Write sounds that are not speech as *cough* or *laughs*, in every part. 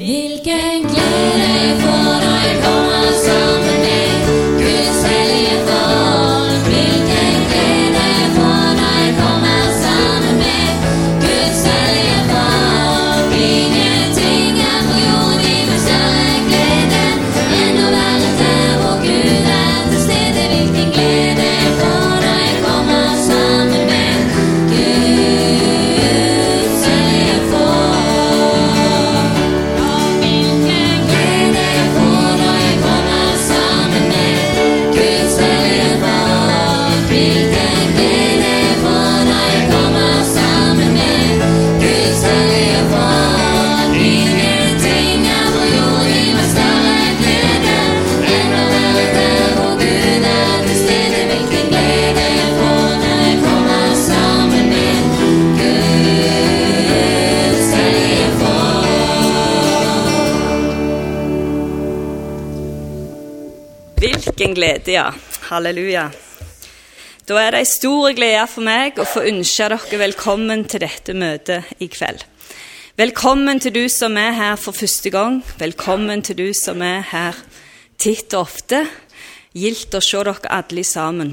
Vilken glädje får jag komma som Halleluja, halleluja. Da er det ei stor glede for meg å få ønske dere velkommen til dette møtet i kveld. Velkommen til du som er her for første gang. Velkommen til du som er her titt og ofte. Gildt å se dere alle sammen.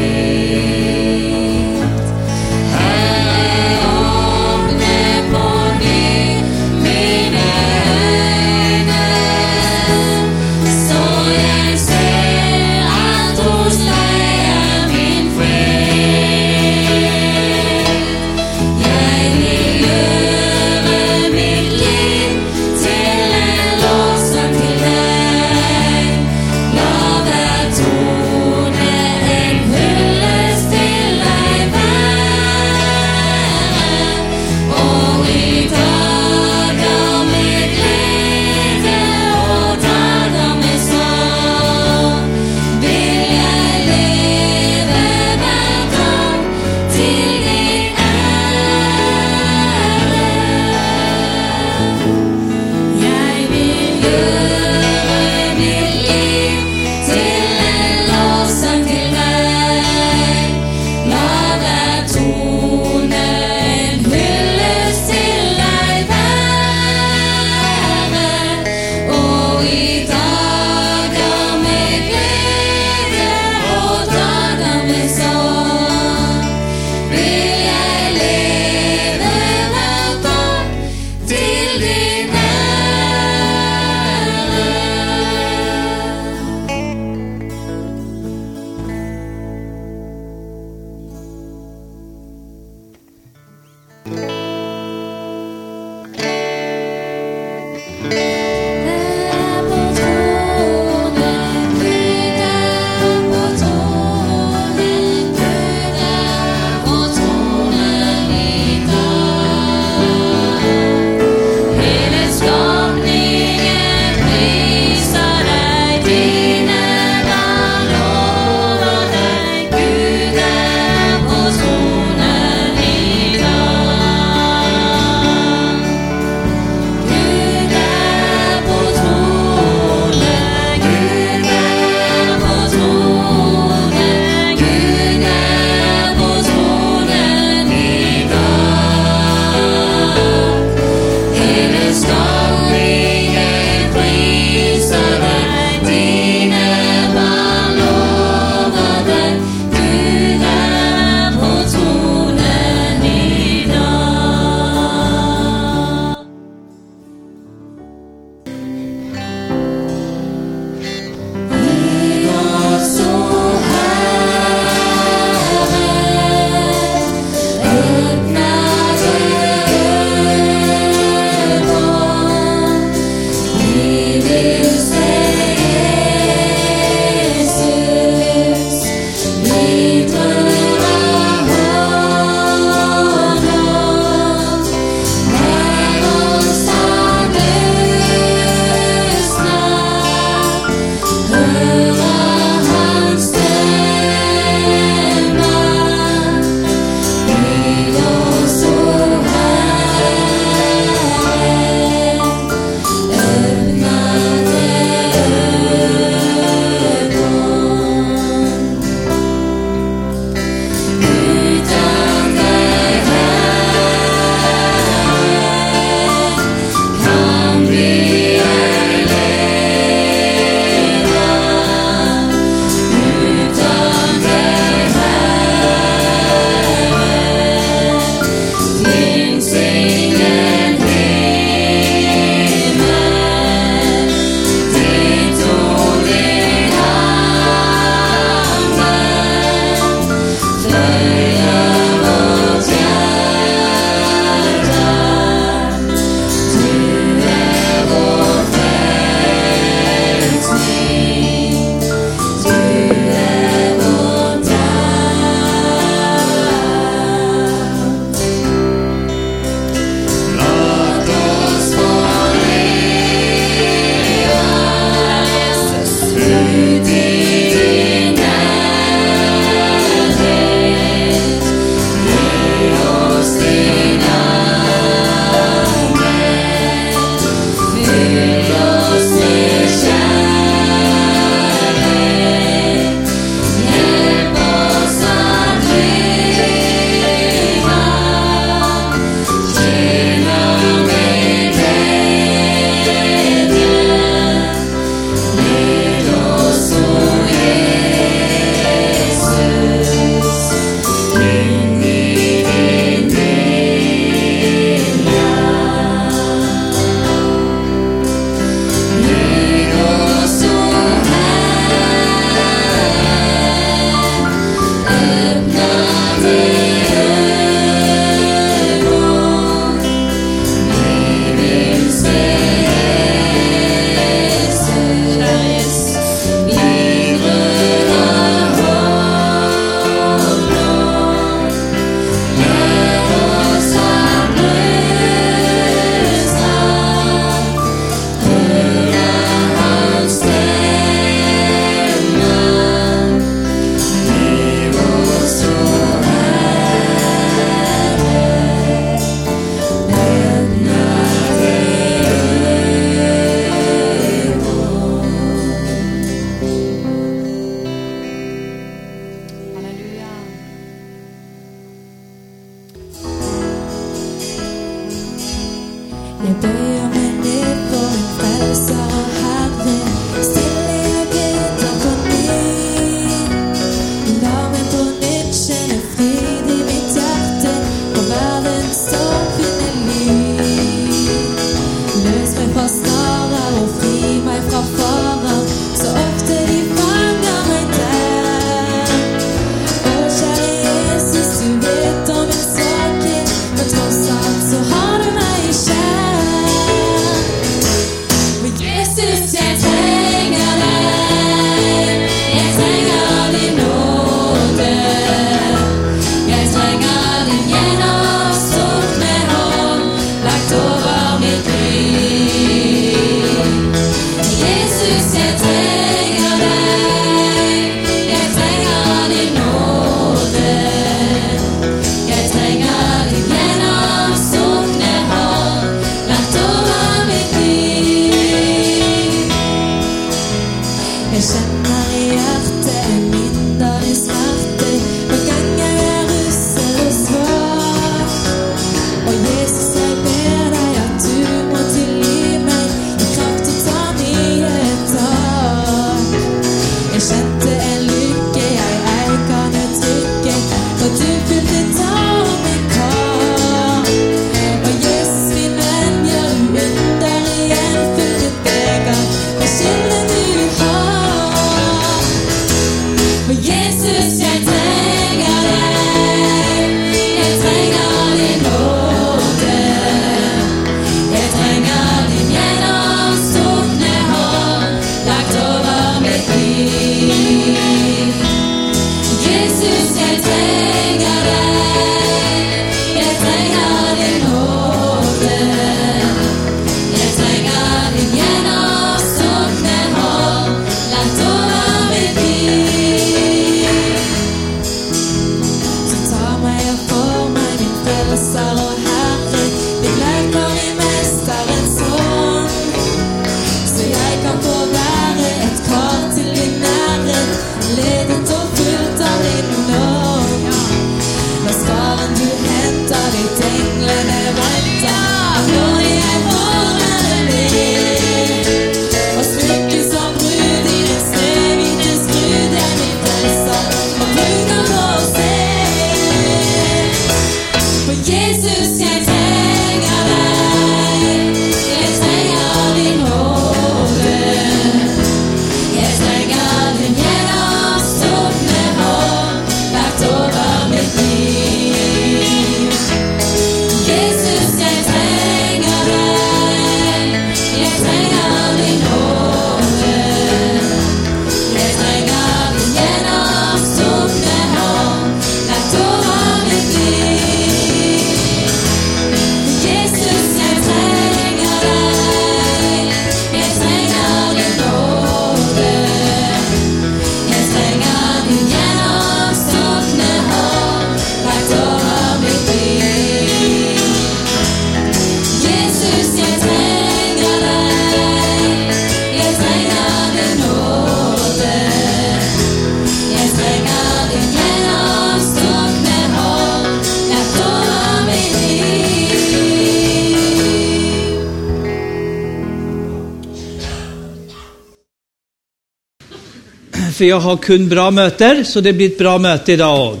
För jag har kun bra möten, så det blir ett bra möte idag också.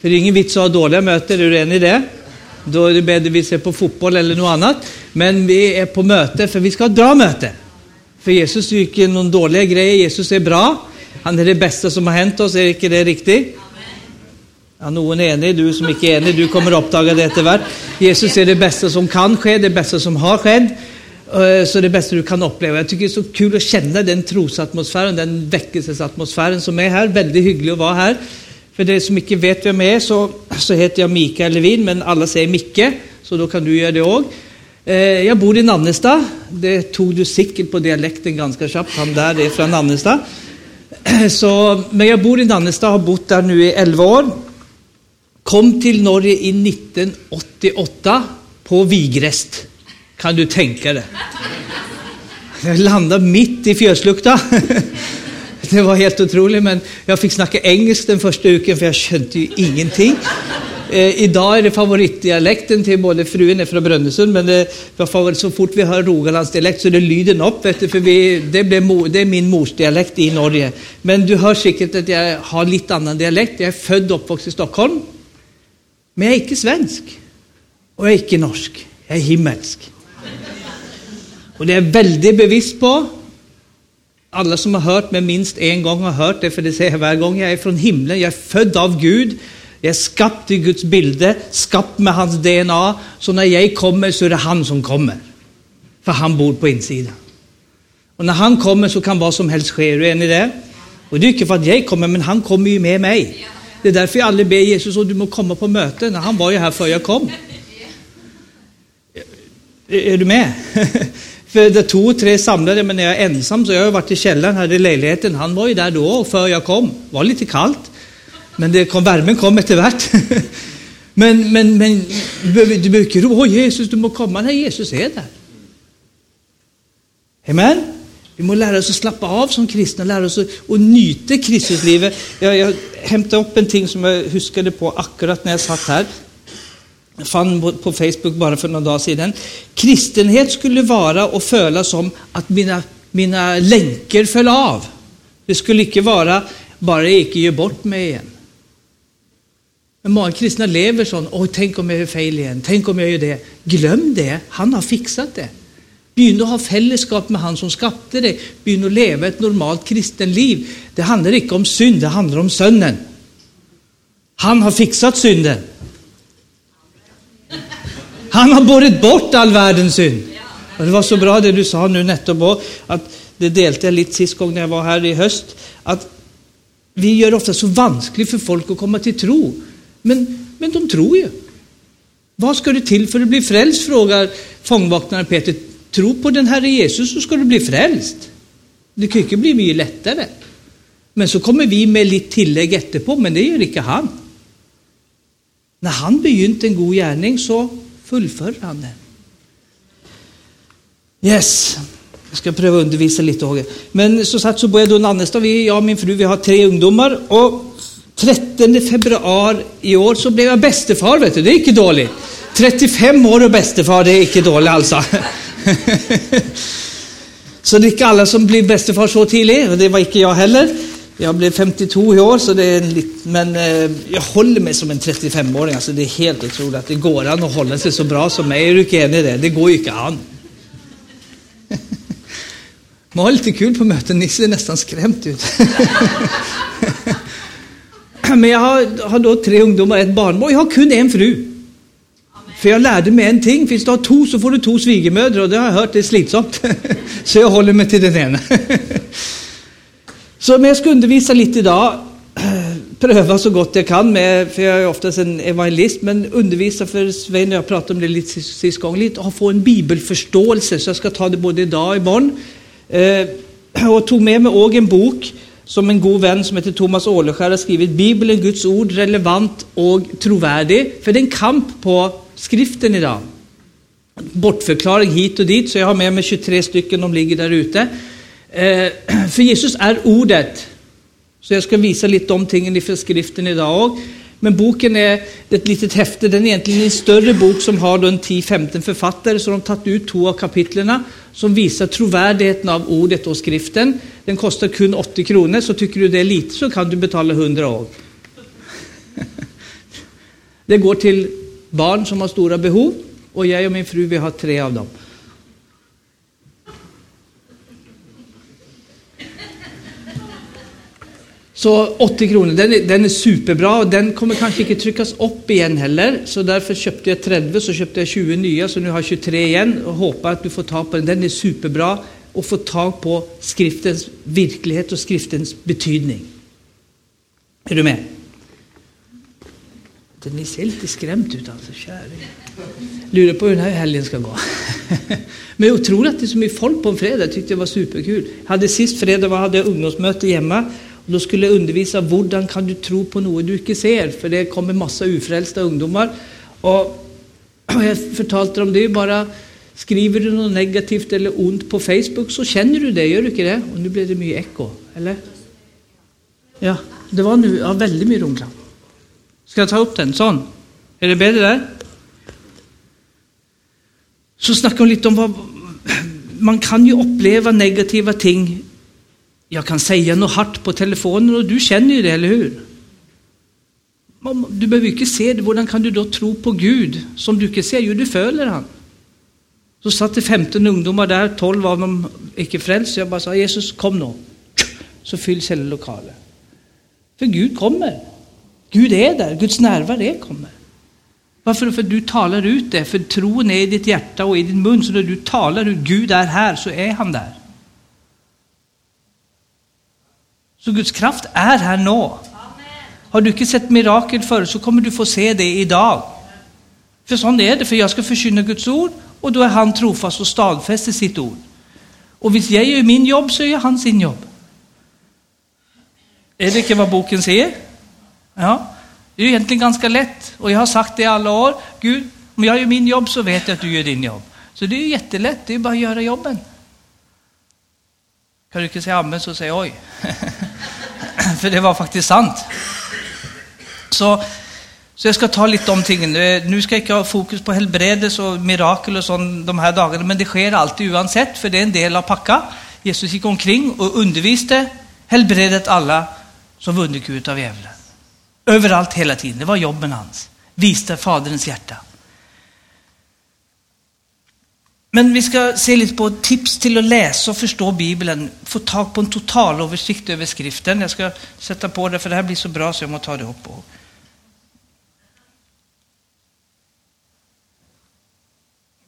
För det är ingen vits att ha dåliga möten, är du enig i det? Då är det bättre vi ser på fotboll eller något annat. Men vi är på möte för vi ska ha ett bra möte. För Jesus gick ju någon dåliga grejer, Jesus är bra. Han är det bästa som har hänt oss, är inte det riktigt? Ja, någon är enig, du som inte är enig, du kommer att uppdaga det efterhvert. Jesus är det bästa som kan ske, det bästa som har skett. Eh, så det bästa du kan uppleva. Jag tycker det är så kul att känna den trosatmosfären, den väckelsesatmosfären som är här. Väldigt hyggligt att vara här. För det som inte vet vem jag är så, så heter jag Mikael Levin, men alla säger Micke, så då kan du göra det också. Eh, jag bor i Nannestad. Det tog du säkert på dialekten ganska snabbt. Han där är från Nannestad. *clears throat* Så, men jag bor i Nannestad, har bott där nu i 11 år. Kom till Norge i 1988 på Vigrest. Kan du tänka dig? Jag landade mitt i fjöslukta. *laughs* Det var helt otroligt, men jag fick snacka engelska den första uken för jag kände ju ingenting. Eh, idag är det favoritdialekten till både fruen är från Brönnösund, men det var favorit, så fort vi hör Rogalandsdialekt så är det lyden upp, vet du, för vi, det, blev, mo- det är min morsdialekt i Norge. Men du hör säkert att jag har lite annan dialekt. Jag är född och uppvuxen i Stockholm. Men jag är inte svensk. Och jag är inte norsk. Jag är himmelsk. Och det är jag väldigt bevisst på. Alla som har hört mig minst en gång har hört det, för det säger jag varje gång. Jag är från himlen, jag är född av Gud. Jag är skapt i Guds bilder, skapt med hans DNA. Så när jag kommer så är det han som kommer. För han bor på insidan. Och när han kommer så kan vad som helst ske, är du enig i det? Och det är inte för att jag kommer, men han kommer ju med mig. Det är därför jag aldrig ber Jesus att du må komma på möten. Han var ju här för jag kom. Är du med? *laughs* För det tog tre samlade, men när jag är ensam så jag har jag varit i källaren här i lägenheten. Han var ju där då, för jag kom. Det var lite kallt. Men det kom, värmen kom efterhvert. *laughs* Men, men, men du behöver du behöver inte ropa, Jesus, du må komma. när Jesus är där. Amen? Vi måste lära oss att slappa av som kristna, lära oss att att nyta Kristuslivet. Jag, jag hämtade upp en ting som jag huskade på akkurat när jag satt här. Jag fann på- Facebook bara för några dagar sedan. Kristenhet skulle vara och föla som att mina, mina länkar föll av. Det skulle inte vara bara jag inte gör bort mig igen. Men många kristna lever så, åh tänk om jag gör fel igen, tänk om jag gör det. Glöm det, han har fixat det. Begynn ha fällskap med Han som skapade dig. Begynn leva ett normalt normalt kristenliv. Det handlar inte om synd, det handlar om sönnen. Han har fixat synden. Han har båret bort all världens synd. Och Det var så bra det du sa nu, nettopp att det delte jag lite sist gången jag var här i höst, att vi gör det ofta så vanskligt för folk att komma till tro. Men, men de tror ju. Vad ska du till för att bli frälst? frågar fångvaktaren Peter. Tro på den Herre Jesus, så ska du bli frälst. Det kan inte bli mycket lättare. Men så kommer vi med lite tillägg efterpå, men det gör inte han. När han begynte en god gärning så Fullföljande. Yes. Jag ska pröva undervisa lite Håge. Men så sagt så bor jag då i Nannestad. Jag och min fru vi har tre ungdomar. Och 13 februari i år så blev jag bästefar. Vet du. Det är inte dåligt. 35 år och bästefar, det är inte dåligt alltså. *laughs* så det är inte alla som blir bästefar så tidigt. Och det var inte jag heller. Jag blev 52 i år, så det är lite, men eh, jag håller mig som en 35-åring. Alltså, det är helt otroligt att det går an att hålla sig så bra som mig. Är du inte enig i det? Det går ju inte an. *laughs* Man har lite kul på möten, ni ser nästan skrämt ut. *laughs* Men jag har, har då tre ungdomar, och ett barnbarn jag har kun en fru. För jag lärde mig en ting, finns det har så får du två svigermödrar och det har jag hört det är slitsamt. *laughs* Så jag håller mig till den ena. Så men jag ska undervisa lite idag, *clears throat* pröva så gott jag kan med, för jag är oftast en evangelist, men undervisa för Svein och jag pratade om det lite sist, sist gång, lite och få en bibelförståelse, så jag ska ta det både idag och imorgon. Eh, *clears throat* och tog med mig också en bok som en god vän som heter Thomas Åleskär har skrivit, Bibeln, Guds ord, relevant och trovärdig. För det är en kamp på skriften idag. Bortförklaring hit och dit, så jag har med mig 23 stycken, de ligger där ute. Eh, *clears throat* för Jesus är ordet. Så jag ska visa lite om tingen i skriften idag. Men boken är ett litet häfte, den är egentligen en större bok som har en 10-15 författare, så de har tagit ut två av kapitlerna som visar trovärdigheten av ordet och skriften. Den kostar kun 80 kronor, så tycker du det är lite så kan du betala 100 år. *laughs* Det går till barn som har stora behov och jag och min fru vi har tre av dem. Så 80 kronor, den är, den är superbra och den kommer kanske inte tryckas upp igen heller. Så därför köpte jag 30, så köpte jag 20 nya, så nu har jag 23 igen och hoppas att du får tag på den. Den är superbra och få tag på skriftens verklighet och skriftens betydning. Är du med? Ni ser lite skrämt ut alltså, kärring. Lurar på hur den här helgen ska gå. *laughs* Men jag tror att det är så mycket folk på en fredag, jag tyckte det var superkul. Jag hade sist fredag var, hade jag ungdomsmöte hemma då skulle jag undervisa hur kan du tro på något du inte ser? För det kommer massa ofrälsta ungdomar. Och, och *clears throat* jag förtalade dem det, är bara skriver du något negativt eller ont på Facebook så känner du det, gör du inte det? Och nu blev det mycket eko, eller? Ja, det var nu ja, väldigt mycket rumklang. Ska jag ta upp den? Sån. Är det bättre där? Så snackar hon lite om vad *clears throat* man kan ju uppleva negativa ting. Jag kan säga något hårt på telefonen och du känner ju det, eller hur? Du behöver inte se det. Hur kan du då tro på Gud som du inte ser? Jo, du följer han. Så satt det 15 ungdomar där, 12 av dem icke frälst. Jag bara sa Jesus, kom nu. Så fylls hela lokalen. För Gud kommer. Gud är där, Guds närvaro kommer. Varför? För du talar ut det, för tron är i ditt hjärta och i din mun. Så när du talar ut Gud är här, så är han där. Så Guds kraft är här nu. Har du inte sett mirakel förut så kommer du få se det idag. För sånt är det, för jag ska förkynna Guds ord och då är han trofast och stadfäster sitt ord. Och om jag gör min jobb så gör han sin jobb. Är det inte vad boken säger? Ja, det är egentligen ganska lätt. Och jag har sagt det i alla år. Gud, om jag gör min jobb så vet jag att du gör din jobb. Så det är jättelätt, det är bara att göra jobben. Kan du inte säga amen så säg oj. *laughs* För det var faktiskt sant. Så, så jag ska ta lite om tingen. Eh, nu ska jag inte ha fokus på helbredelse och mirakel och sånt de här dagarna, men det sker alltid oavsett, för det är en del av packa. Jesus gick omkring och undervisade helbredet alla som vunnit ut av djävulen. Överallt hela tiden, det var jobben hans. Viste Faderns hjärta. Men vi ska se lite på tips till att läsa och förstå Bibeln. Få tag på en totalöversikt över skriften. Jag ska sätta på det, för det här blir så bra så jag måste ta det upp. Och...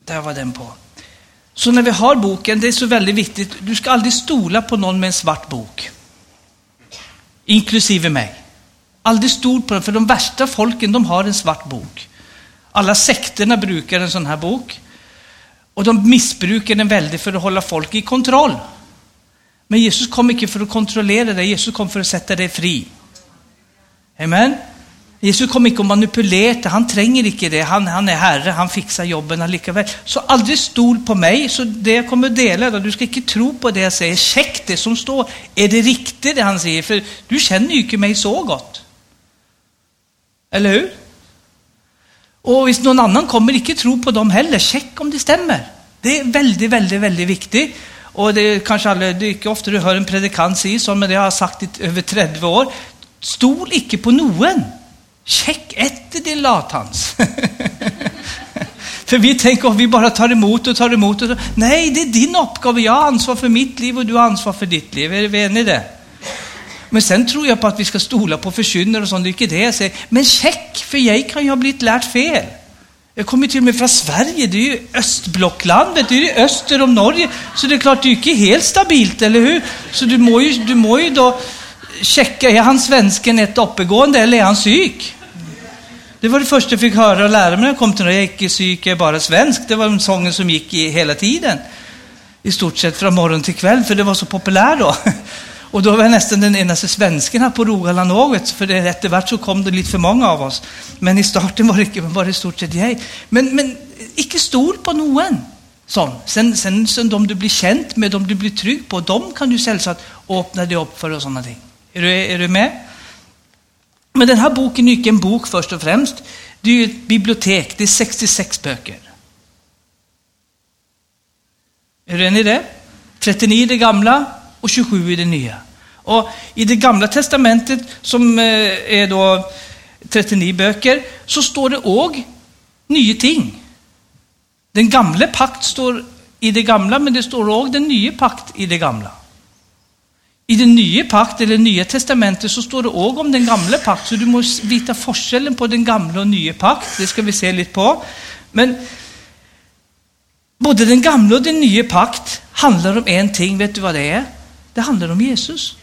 Där var den på. Så när vi har boken, det är så väldigt viktigt, du ska aldrig stola på någon med en svart bok. Inklusive mig. Aldrig stol på den, för de värsta folken de har en svart bok. Alla sekterna brukar en sån här bok. Och de missbrukar den väldigt för att hålla folk i kontroll. Men Jesus kom inte för att kontrollera dig, Jesus kom för att sätta dig fri. Amen. Jesus kom inte och manipulerade, han tränger inte det. Han, han är herre, han fixar jobben likaväl. Så aldrig stol på mig, så det jag kommer att dela, då, du ska inte tro på det jag säger. Check det som står. Är det riktigt det han säger? För du känner ju inte mig så gott. Eller hur? Och om någon annan kommer, inte tro på dem heller. Check om det stämmer. Det är väldigt, väldigt, väldigt viktigt. Och det är kanske aldrig, det är inte ofta du hör en predikant säga så, men det har jag sagt i över 30 år. Stol icke på någon. Check efter din latans. *laughs* för vi tänker att vi bara tar emot och tar emot. Och tar... Nej, det är din uppgift. Jag har ansvar för mitt liv och du har ansvar för ditt liv. Är vi eniga i det? Men sen tror jag på att vi ska stola på förkynnare och sånt. Det är inte det jag säger. Men check, för jag kan ju ha blivit lärt fel. Jag kommer till och med från Sverige, det är ju östblocklandet, det är ju öster om Norge. Så det är klart, det är ju inte helt stabilt, eller hur? Så du må ju, du må ju då checka, är han svensken ett uppegående eller är han psyk? Det var det första jag fick höra och lära mig när jag kom till Norge. Jag är inte psyk, jag är bara svensk. Det var en sången som gick i hela tiden. I stort sett från morgon till kväll, för det var så populär då. Och då var jag nästan den enda svensken här på Rogalandåget, för det eftervart så kom det lite för många av oss. Men i starten var det, var det i stort sett jag. Men, men inte stor på någon. Sån. Sen, sen, sen de du blir känd med, de du blir trygg på, de kan du självklart öppna dig upp för och sådana ting. Är du, är du med? Men den här boken är inte en bok först och främst. Det är ju ett bibliotek, det är 66 böcker. Är du enig i det? 39 är det gamla och 27 i det nya. Och I det gamla testamentet, som eh, är då 39 böcker, så står det òg nya ting. Den gamla pakt står i det gamla, men det står òg den nya pakt i det gamla. I den nya pakt, eller nya testamentet, så står det òg om den gamla pakt, så du måste veta forskellen på den gamla och nya pakt. Det ska vi se lite på. Men både den gamla och den nya pakt handlar om en ting, vet du vad det är? Det handlar om Jesus.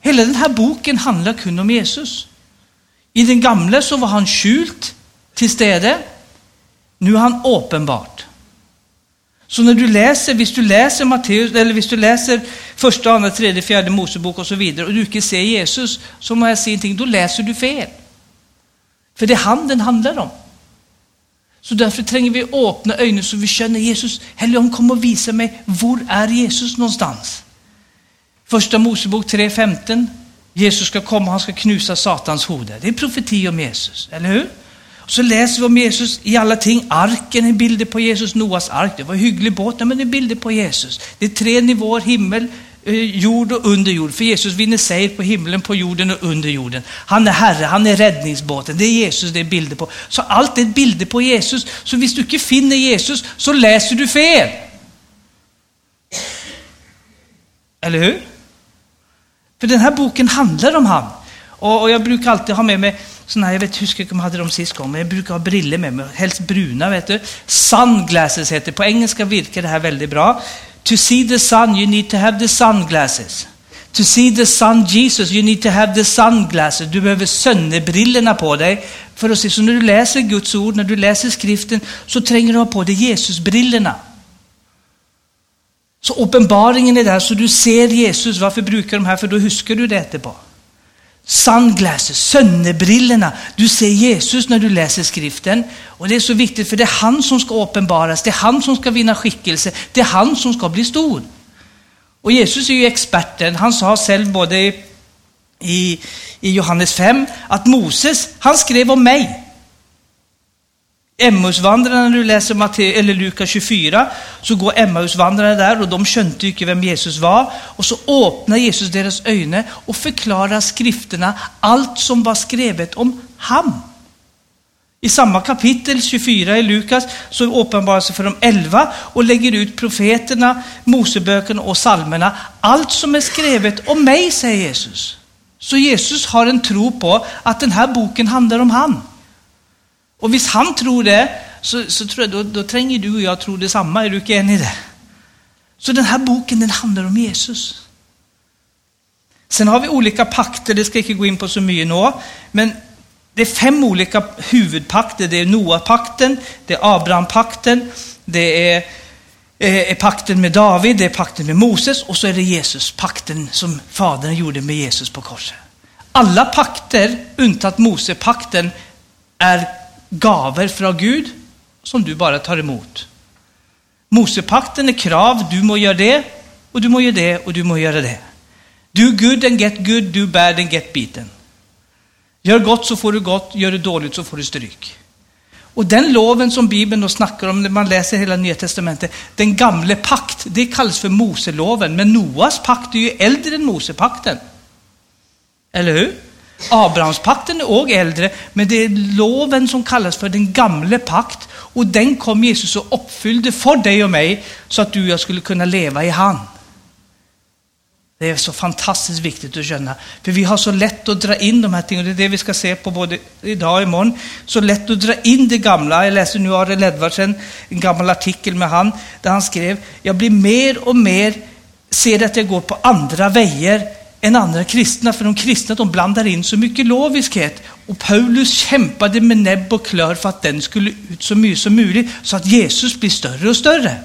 Hela den här boken handlar kun om Jesus. I den gamla så var han skjult till stede. Nu är han uppenbart. Så när du läser, om du läser Matteus, eller du läser första, andra, tredje, fjärde Mosebok och så vidare och du inte ser Jesus, så må jag säga en ting, då läser du fel. För det är han den handlar om. Så därför tränger vi öppna ögonen så vi känner Jesus. Helgon, kom och visa mig, var är Jesus någonstans? Första Mosebok 3.15. Jesus ska komma, han ska knusa Satans hode. Det är profeti om Jesus, eller hur? Så läser vi om Jesus i alla ting. Arken är bilder på Jesus, Noas ark. Det var en hygglig båt, men det är bilder på Jesus. Det är tre nivåer, himmel, eh, jord och under jord. För Jesus vinner seger på himlen, på jorden och under jorden. Han är Herre, han är räddningsbåten. Det är Jesus det är bilder på. Så allt är bilder på Jesus. Så om du inte finner Jesus, så läser du fel. Eller hur? För den här boken handlar om han. Och, och jag brukar alltid ha med mig såna här, jag vet hur jag hade dem sist gång, men jag brukar ha briller med mig, helst bruna vet du. Sunglasses heter På engelska virkar det här väldigt bra. To see the sun you need to have the sunglasses. To see the sun Jesus you need to have the sunglasses. Du behöver sönderbrillorna på dig för att se. Så när du läser Guds ord, när du läser skriften, så tränger du ha på dig Jesusbrillorna. Så uppenbaringen är där, så du ser Jesus. Varför brukar de här? För då huskar du det efterpå. Sunglasses, sönderbrillorna. Du ser Jesus när du läser skriften. Och det är så viktigt, för det är han som ska uppenbaras. Det är han som ska vinna skickelse. Det är han som ska bli stor. Och Jesus är ju experten. Han sa själv både i, i Johannes 5 att Moses, han skrev om mig. Emmausvandrarna, när du läser Matte, eller Lukas 24, så går Emmausvandrarna där och de skönte inte vem Jesus var. Och så öppnar Jesus deras ögon och förklarar skrifterna, allt som var skrivet om ham. I samma kapitel 24 i Lukas så uppenbarar sig för de elva och lägger ut profeterna, Moseböckerna och salmerna. Allt som är skrivet om mig, säger Jesus. Så Jesus har en tro på att den här boken handlar om han. Och visst han tror det, så, så tror jag, då, då tränger du och jag tro detsamma. Är du inte enig i det? Så den här boken den handlar om Jesus. Sen har vi olika pakter, det ska jag inte gå in på så mycket nu. Men det är fem olika huvudpakter. Det är Noa-pakten, det är Abraham-pakten, det är, eh, är pakten med David, det är pakten med Moses och så är det Jesus, pakten som Fadern gjorde med Jesus på korset. Alla pakter, undantaget Mosepakten, är gaver från Gud som du bara tar emot. Mosepakten är krav, du må göra det, och du må göra det, och du må göra det. Do good and get good, do bad and get beaten. Gör gott så får du gott, gör du dåligt så får du stryk. Och den loven som Bibeln då snackar om när man läser hela Nya Testamentet, den gamle pakt, det kallas för Moseloven. Men Noas pakt är ju äldre än Mosepakten. Eller hur? Abrahamspakten är också äldre, men det är loven som kallas för den gamle pakt. Och den kom Jesus och uppfyllde för dig och mig, så att du och jag skulle kunna leva i han. Det är så fantastiskt viktigt att känna. För vi har så lätt att dra in de här tingen. Det är det vi ska se på både idag och imorgon. Så lätt att dra in det gamla. Jag läser nu Arild Edvardsen, en gammal artikel med han, där han skrev, jag blir mer och mer, ser att jag går på andra vägar än andra kristna. För de kristna de blandar in så mycket loviskhet. Och Paulus kämpade med näbb och klör för att den skulle ut så mycket som möjligt. Så att Jesus blir större och större.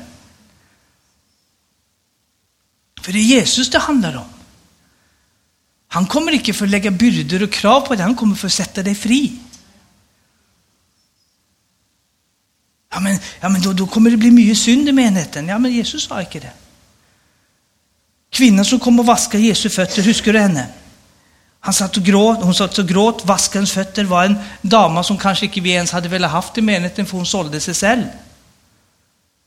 För det är Jesus det handlar om. Han kommer inte för att lägga byrder och krav på dig, han kommer för att sätta dig fri. Ja, men, ja, men då, då kommer det bli mycket synd i menigheten. Ja, men Jesus sa inte det. Kvinnan som kom och vaskade Jesu fötter, huskar du henne? Han satt och gråt, hon satt och gråt, vaskade hans fötter, var en dama som kanske inte vi ens hade velat haft i menigheten för hon sålde sig själv.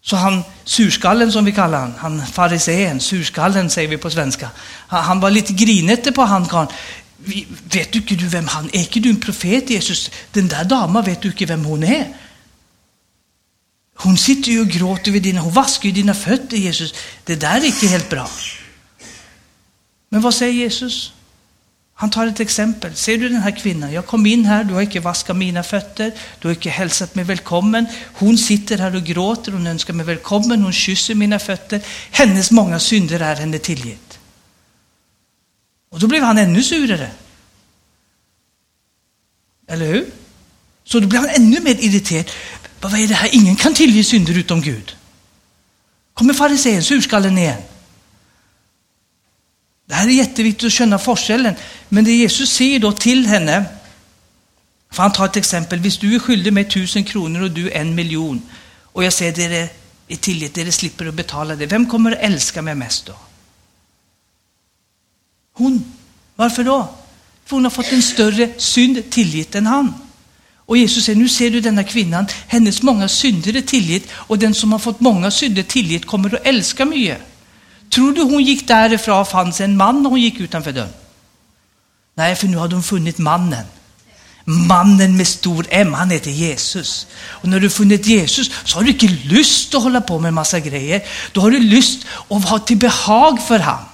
Så han, surskallen som vi kallar han, han farisén, surskallen säger vi på svenska. Han, han var lite grinete på han karln. Vet du inte du vem han är? Är inte du en profet Jesus? Den där damen, vet du inte vem hon är? Hon sitter ju och gråter vid dina, hon vaskar ju dina fötter Jesus. Det där är inte helt bra. Men vad säger Jesus? Han tar ett exempel. Ser du den här kvinnan? Jag kom in här, du har inte vaskat mina fötter, du har inte hälsat mig välkommen. Hon sitter här och gråter, hon önskar mig välkommen, hon kysser mina fötter. Hennes många synder är henne tillgitt. Och då blev han ännu surare. Eller hur? Så då blev han ännu mer irriterad. Vad är det här? Ingen kan tillge synder utom Gud. Kommer farisén, surskallen igen. Det här är jätteviktigt att känna forskellen. Men det Jesus säger då till henne, för han tar ett exempel, visst du är skyldig mig tusen kronor och du en miljon och jag säger det är tillit, det slipper att betala det. Vem kommer att älska mig mest då? Hon. Varför då? För hon har fått en större synd tillit än han. Och Jesus säger, nu ser du denna kvinnan, hennes många synder är tillit, och den som har fått många synder tillit kommer att älska mycket. Tror du hon gick därifrån och fanns en man när hon gick utanför dörren? Nej, för nu hade hon funnit mannen. Mannen med stor M, han heter Jesus. Och när du funnit Jesus så har du inte lust att hålla på med massa grejer. Då har du lust att ha till behag för han.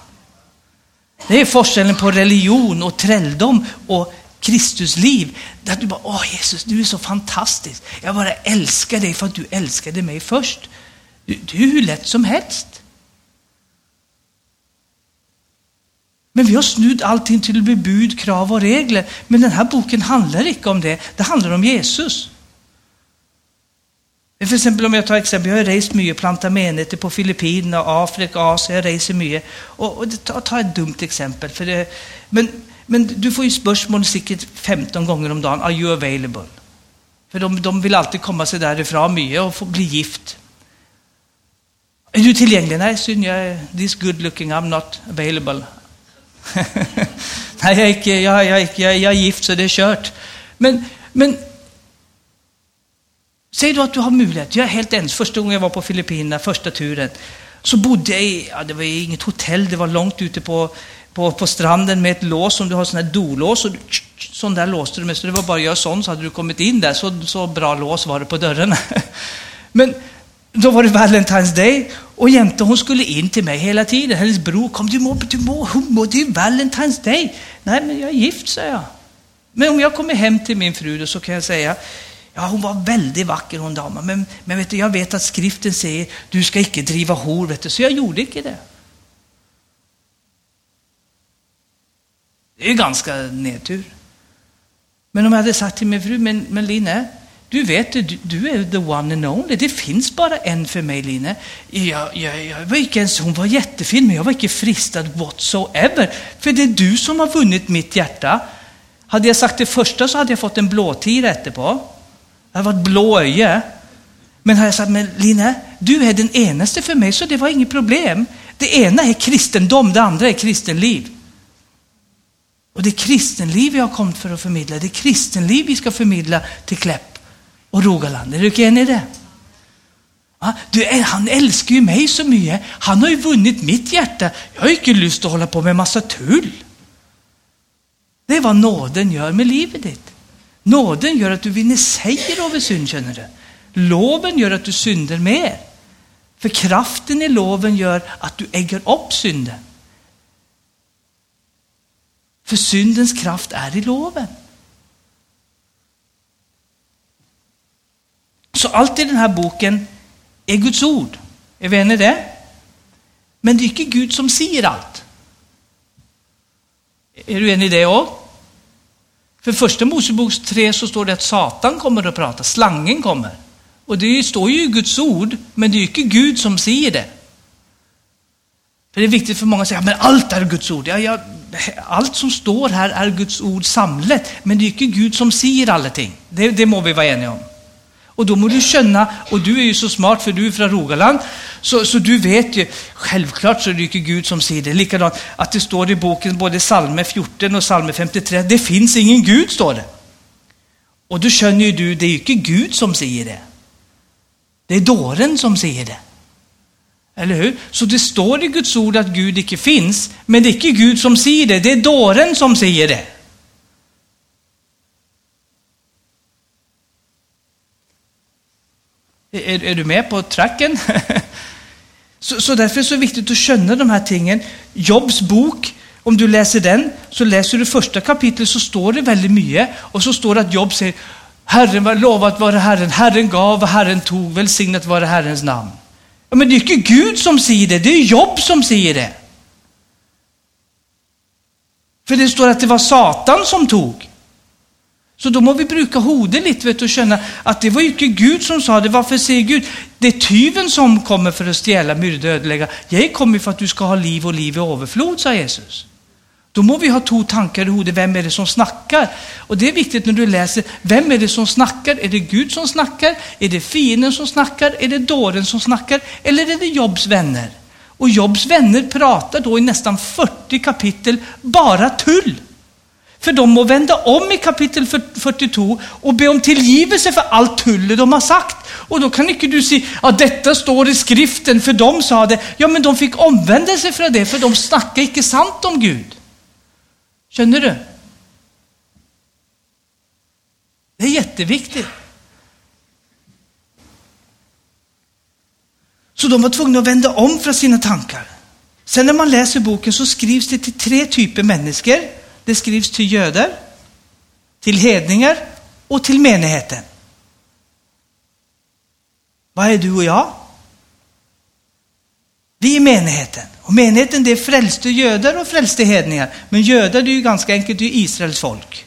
Det är forskellen på religion och trälldom och Kristusliv. Där du bara, åh Jesus, du är så fantastisk. Jag bara älskar dig för att du älskade mig först. Du, du är hur lätt som helst. Men vi har snudd allting till bebud, krav och regler. Men den här boken handlar inte om det. Det handlar om Jesus. För exempel om jag tar exempel, jag har rest mycket, plantat menigheter på Filippinerna, Afrika, Asien, jag reser mycket. Och, och ta, ta ett dumt exempel. För det, men, men du får ju spörsmål säkert 15 gånger om dagen, are you available? För de, de vill alltid komma sig därifrån mycket och få bli gift. Är du tillgänglig? Nej, synd, jag är this good looking, I'm not available. *laughs* Nej, jag är, jag, jag, jag, jag är gift så det är kört. Men, men säg då att du har möjlighet. Jag är helt ens. Första gången jag var på Filippinerna, första turen, så bodde jag i, ja, det var inget hotell, det var långt ute på, på, på stranden med ett lås, om du har sån här dolås, och du Sån där låste du med, så det var bara att göra sån så hade du kommit in där. Så, så bra lås var det på dörren. *laughs* Men då var det Valentine's Day och jämte hon skulle in till mig hela tiden. Hennes bror kom, du må, du må, hon må, det är Valentine's Day. Nej, men jag är gift, sa jag. Men om jag kommer hem till min fru då så kan jag säga, ja hon var väldigt vacker hon damen, men, men vet du, jag vet att skriften säger, du ska icke driva hor, vet du, så jag gjorde inte det. Det är ganska nedtur. Men om jag hade sagt till min fru, men, men Line, du vet, du, du är the one and only. Det finns bara en för mig, Line. Jag, jag, jag var inte ens, hon var jättefin, men jag var inte fristad whatsoever. För det är du som har vunnit mitt hjärta. Hade jag sagt det första så hade jag fått en blåtira efterpå. Det hade varit blå öje. Men har jag sagt, men Line, du är den enaste för mig, så det var inget problem. Det ena är kristendom, det andra är kristenliv. Och det är kristenliv jag har kommit för att förmedla. Det är kristenliv vi ska förmedla till Kläpp och Rogaland. Är du inte enig i det? Ja, du, eh, han älskar ju mig så mycket. Han har ju vunnit mitt hjärta. Jag har ju inte lust att hålla på med massa tull. Det är vad nåden gör med livet ditt. Nåden gör att du vinner seger över synd, känner du. Loven gör att du synder mer. För kraften i loven gör att du äger upp synden. För syndens kraft är i loven. Så allt i den här boken är Guds ord. Är vi eniga det? Men det är inte Gud som säger allt. Är du enig i det också? För första Moseboks 3 så står det att Satan kommer att prata, slangen kommer. Och det står ju i Guds ord, men det är ju inte Gud som säger det. För det är viktigt för många att säga, men allt är Guds ord. Ja, ja, allt som står här är Guds ord samlat, men det är inte Gud som säger allting. Det, det må vi vara eniga om. Och då må du känna, och du är ju så smart för du är från Rogaland, så, så du vet ju, självklart så är det inte Gud som säger det. Likadant att det står i boken både psalmer 14 och psalmer 53, det finns ingen Gud, står det. Och då känner ju du, det är ju inte Gud som säger det. Det är dåren som säger det. Eller hur? Så det står i Guds ord att Gud icke finns, men det är inte Gud som säger det, det är dåren som säger det. Är, är du med på tracken? *laughs* så, så därför är det så viktigt att känna de här tingen. Jobs bok, om du läser den, så läser du första kapitlet så står det väldigt mycket. Och så står det att Job säger, Herren var lovat vara Herren, Herren gav och Herren tog, välsignat vara Herrens namn. Ja, men det är inte Gud som säger det, det är Job som säger det. För det står att det var Satan som tog. Så då må vi bruka hodet lite vet, och känna att det var ju inte Gud som sa det. Varför säger Gud? Det är tyven som kommer för att stjäla, myrda, ödelägga. Jag kommer för att du ska ha liv och liv i överflod, sa Jesus. Då må vi ha två tankar i hodet. Vem är det som snackar? Och det är viktigt när du läser. Vem är det som snackar? Är det Gud som snackar? Är det fienden som snackar? Är det dåren som snackar? Eller är det Jobs vänner? Och Jobs vänner pratar då i nästan 40 kapitel bara tull. För de må vända om i kapitel 42 och be om tillgivelse för allt tull de har sagt. Och då kan inte du säga att detta står i skriften för de sa det. Ja, men de fick omvända sig från det för de snackade inte sant om Gud. Känner du? Det är jätteviktigt. Så de var tvungna att vända om från sina tankar. Sen när man läser boken så skrivs det till tre typer människor. Det skrivs till göder, till hedningar och till menigheten. Vad är du och jag? Vi är menigheten. Och menigheten det är frälste göder och frälste hedningar. Men göder det är ju ganska enkelt, det är Israels folk.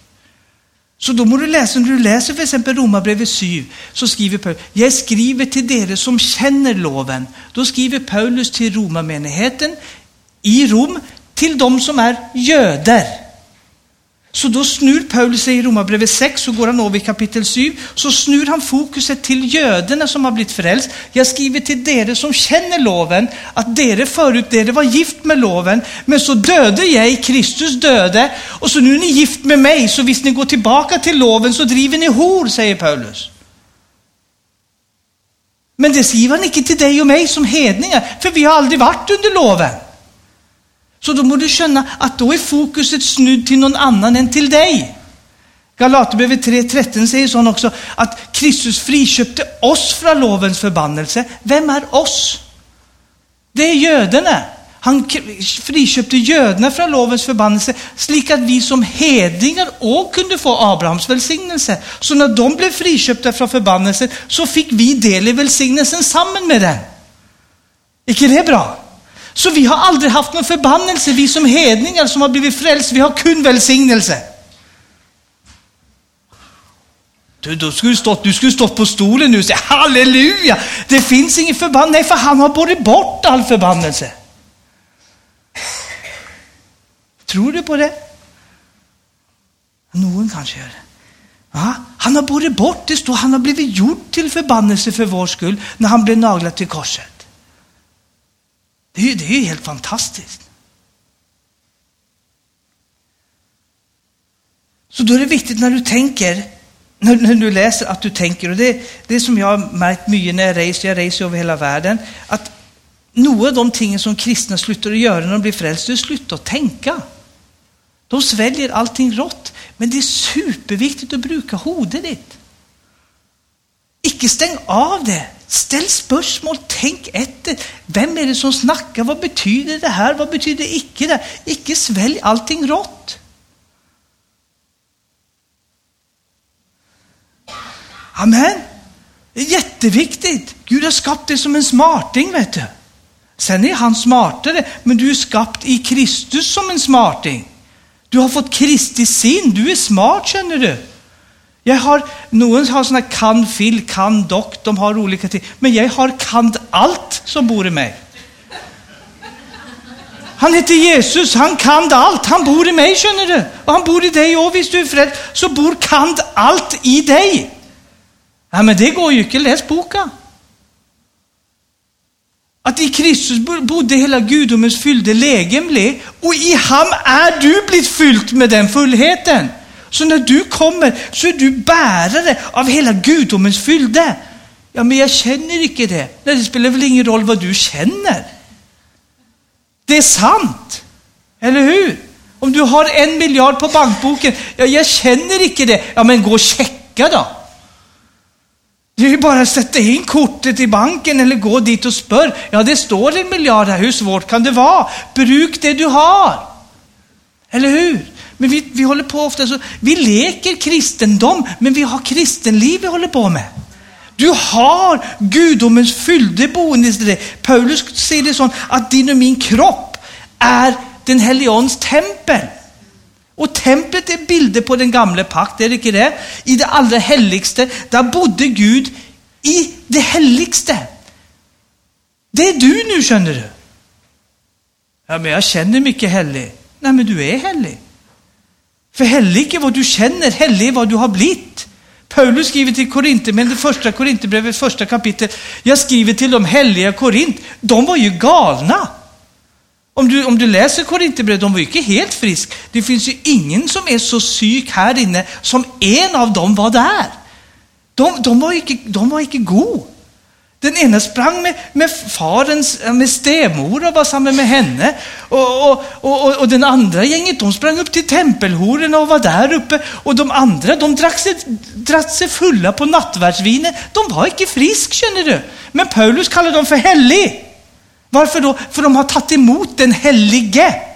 Så då må du läsa, när du läser för exempel Romarbrevet 7, så skriver Paulus, jag skriver till er som känner loven. Då skriver Paulus till Romarmenigheten i Rom, till de som är göder. Så då snur Paulus sig i Romarbrevet 6, så går han över i kapitel 7, så snur han fokuset till göderna som har blivit frälst. Jag skriver till dere som känner loven, att dere förut, dere var gift med loven, men så döde jag i Kristus döde, och så nu är ni gift med mig, så visst ni går tillbaka till loven så driver ni hor, säger Paulus. Men det skriver han inte till dig och mig som hedningar, för vi har aldrig varit under loven. Så då må du känna att då är fokuset snudd till någon annan än till dig. Galaterbrevet 3.13 säger sån också att Kristus friköpte oss från lovens förbannelse. Vem är oss? Det är judarna. Han friköpte judarna från lovens förbannelse, slik att vi som hedningar också kunde få Abrahams välsignelse. Så när de blev friköpta från förbannelsen så fick vi del i välsignelsen samman med den. inte det bra? Så vi har aldrig haft någon förbannelse, vi som hedningar som har blivit frälst, vi har kun välsignelse. Du, du skulle stått, du skulle stått på stolen nu och säga halleluja, det finns ingen förbannelse. Nej, för han har borrat bort all förbannelse. Tror du på det? Någon kanske gör det. Ja, han har borrat bort, det står han har blivit gjord till förbannelse för vår skull när han blev naglad till korset. Det är ju, det är ju helt fantastiskt. Så då är det viktigt när du tänker, när, när du läser att du tänker, och det, det är som jag har märkt mycket när jag reser, jag reser över hela världen, att några av de ting som kristna slutar att göra när de blir frälsta, är att sluta att tänka. De sväljer allting rått, men det är superviktigt att bruka hodet ditt. Icke stäng av det. Ställ spörsmål, tänk efter. Vem är det som snackar? Vad betyder det här? Vad betyder icke det? Icke svälj allting rått. Amen. Det är jätteviktigt. Gud har skapat dig som en smarting, vet du. Sen är han smartare, men du är skapt i Kristus som en smarting. Du har fått Kristi sin, du är smart känner du. Jag har, någon har såna kan fil, kan dock, de har olika ting. Men jag har kan allt som bor i mig. Han heter Jesus, han kan allt, han bor i mig känner du. Och han bor i dig och visst du är frälst så bor kan allt i dig. Ja, men det går ju inte, läs boken. Att i Kristus bodde hela gudomens fyllde legemlig och i ham är du blivit fylld med den fullheten. Så när du kommer så är du bärare av hela gudomens fyllde. Ja, men jag känner inte det. Nej, det spelar väl ingen roll vad du känner. Det är sant, eller hur? Om du har en miljard på bankboken, ja, jag känner inte det. Ja, men gå och checka då. Det är ju bara att sätta in kortet i banken eller gå dit och spör. Ja, det står en miljard här, hur svårt kan det vara? Bruk det du har. Eller hur? Men vi, vi håller på ofta så, vi leker kristendom, men vi har kristenliv vi håller på med. Du har gudomens fyllde boende i dig. Paulus säger det så att din och min kropp är den helions tempel. Och templet är bilder på den gamla pakt, är det inte det? I det allra heligste, där bodde Gud i det heligste. Det är du nu, känner du. Ja, men jag känner mycket helig. Nej, men du är helig. För helig är vad du känner, helig är vad du har blivit. Paulus skriver till Korinthierbrevet, det första Korinthierbrevet, första kapitlet. Jag skriver till de heliga Korint. De var ju galna. Om du, om du läser Korinthierbrevet, de var ju inte helt frisk. Det finns ju ingen som är så syk här inne som en av dem var där. De, de var inte, de var inte god. Den ena sprang med, med farens, med stemor och var samman med henne. Och, och, och, och den andra gänget, de sprang upp till tempelhororna och var där uppe. Och de andra, de drack sig, drack sig fulla på nattvardsvinet. De var inte frisk, känner du. Men Paulus kallar dem för helig. Varför då? För de har tagit emot den helige.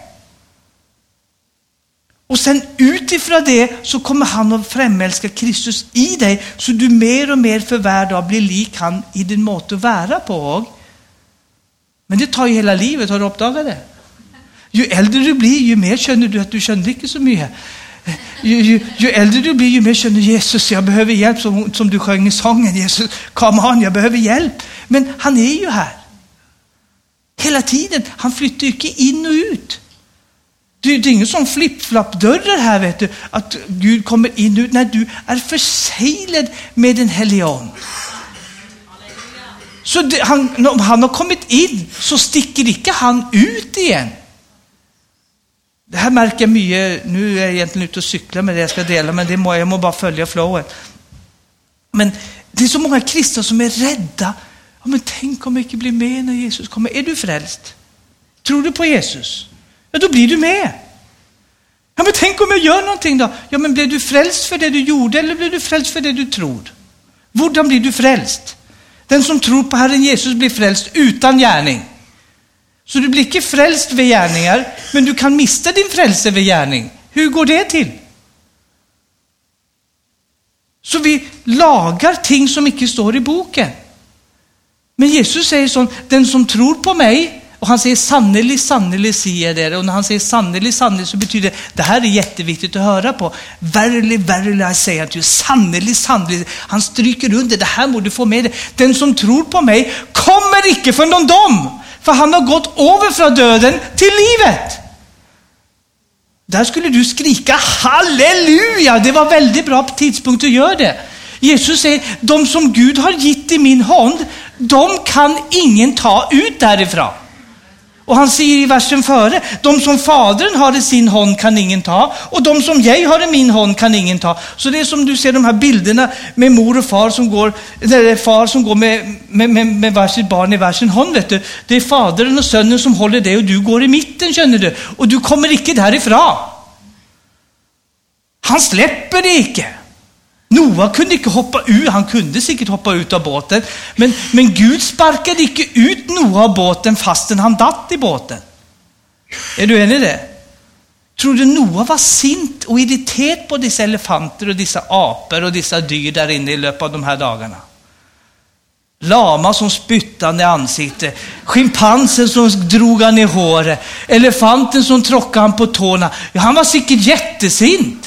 Och sen utifrån det så kommer han att framälska Kristus i dig så du mer och mer för varje dag blir lik han i din måte att vara på. Men det tar ju hela livet, har du uppdagat det? Ju äldre du blir, ju mer känner du att du känner inte så mycket. Ju, ju, ju äldre du blir, ju mer känner Jesus, jag behöver hjälp, som, som du sjöng i sången. Jesus, come on, jag behöver hjälp. Men han är ju här. Hela tiden. Han flyttar ju inte in och ut. Det är ingen sån flipp-flapp-dörrar här, vet du, att Gud kommer in nu ut. när du är förseglad med den helige Ande. Så det, han, om han har kommit in så sticker inte han ut igen. Det här märker jag mycket, nu är jag egentligen ute och cyklar med det jag ska dela, men det må, jag må bara följa flowet. Men det är så många kristna som är rädda. Ja, men tänk om jag inte blir med när Jesus kommer. Är du frälst? Tror du på Jesus? Ja, då blir du med. Ja, men tänk om jag gör någonting då? Ja, men blev du frälst för det du gjorde eller blev du frälst för det du tror? Hvordan blir du frälst? Den som tror på Herren Jesus blir frälst utan gärning. Så du blir inte frälst vid gärningar, men du kan mista din frälse vid gärning. Hur går det till? Så vi lagar ting som inte står i boken. Men Jesus säger så, den som tror på mig, och han säger sannerlig, sannerlig säger det. Och när han säger sannerlig, sannerlig så betyder det, det här är jätteviktigt att höra på. Verily, verily, I say att du Sannerlig, sannerlig. Han stryker under, det här må du få med dig. Den som tror på mig kommer icke från någon dom, för han har gått över från döden till livet. Där skulle du skrika halleluja, det var väldigt bra tidpunkt att göra det. Jesus säger, de som Gud har gett i min hand, de kan ingen ta ut därifrån. Och han säger i versen före, de som Fadern har i sin hand kan ingen ta, och de som jag har i min hand kan ingen ta. Så det är som du ser de här bilderna med mor och far som går, eller far som går med, med, med, med varsitt barn i varsin hand, vet du. Det är fadern och sonen som håller det och du går i mitten, känner du. Och du kommer icke därifrån. Han släpper dig icke. Noa kunde inte hoppa ut, han kunde säkert hoppa ut av båten, men, men Gud sparkade inte ut Noa av båten fastän han datt i båten. Är du enig i det? Tror du Noa var sint och irriterad på dessa elefanter och dessa apor och dessa dyr där inne i löpet av de här dagarna? Lama som spyttade i ansiktet, schimpansen som drog han i håret, elefanten som tråckade han på tårna. Ja, han var säkert jättesint.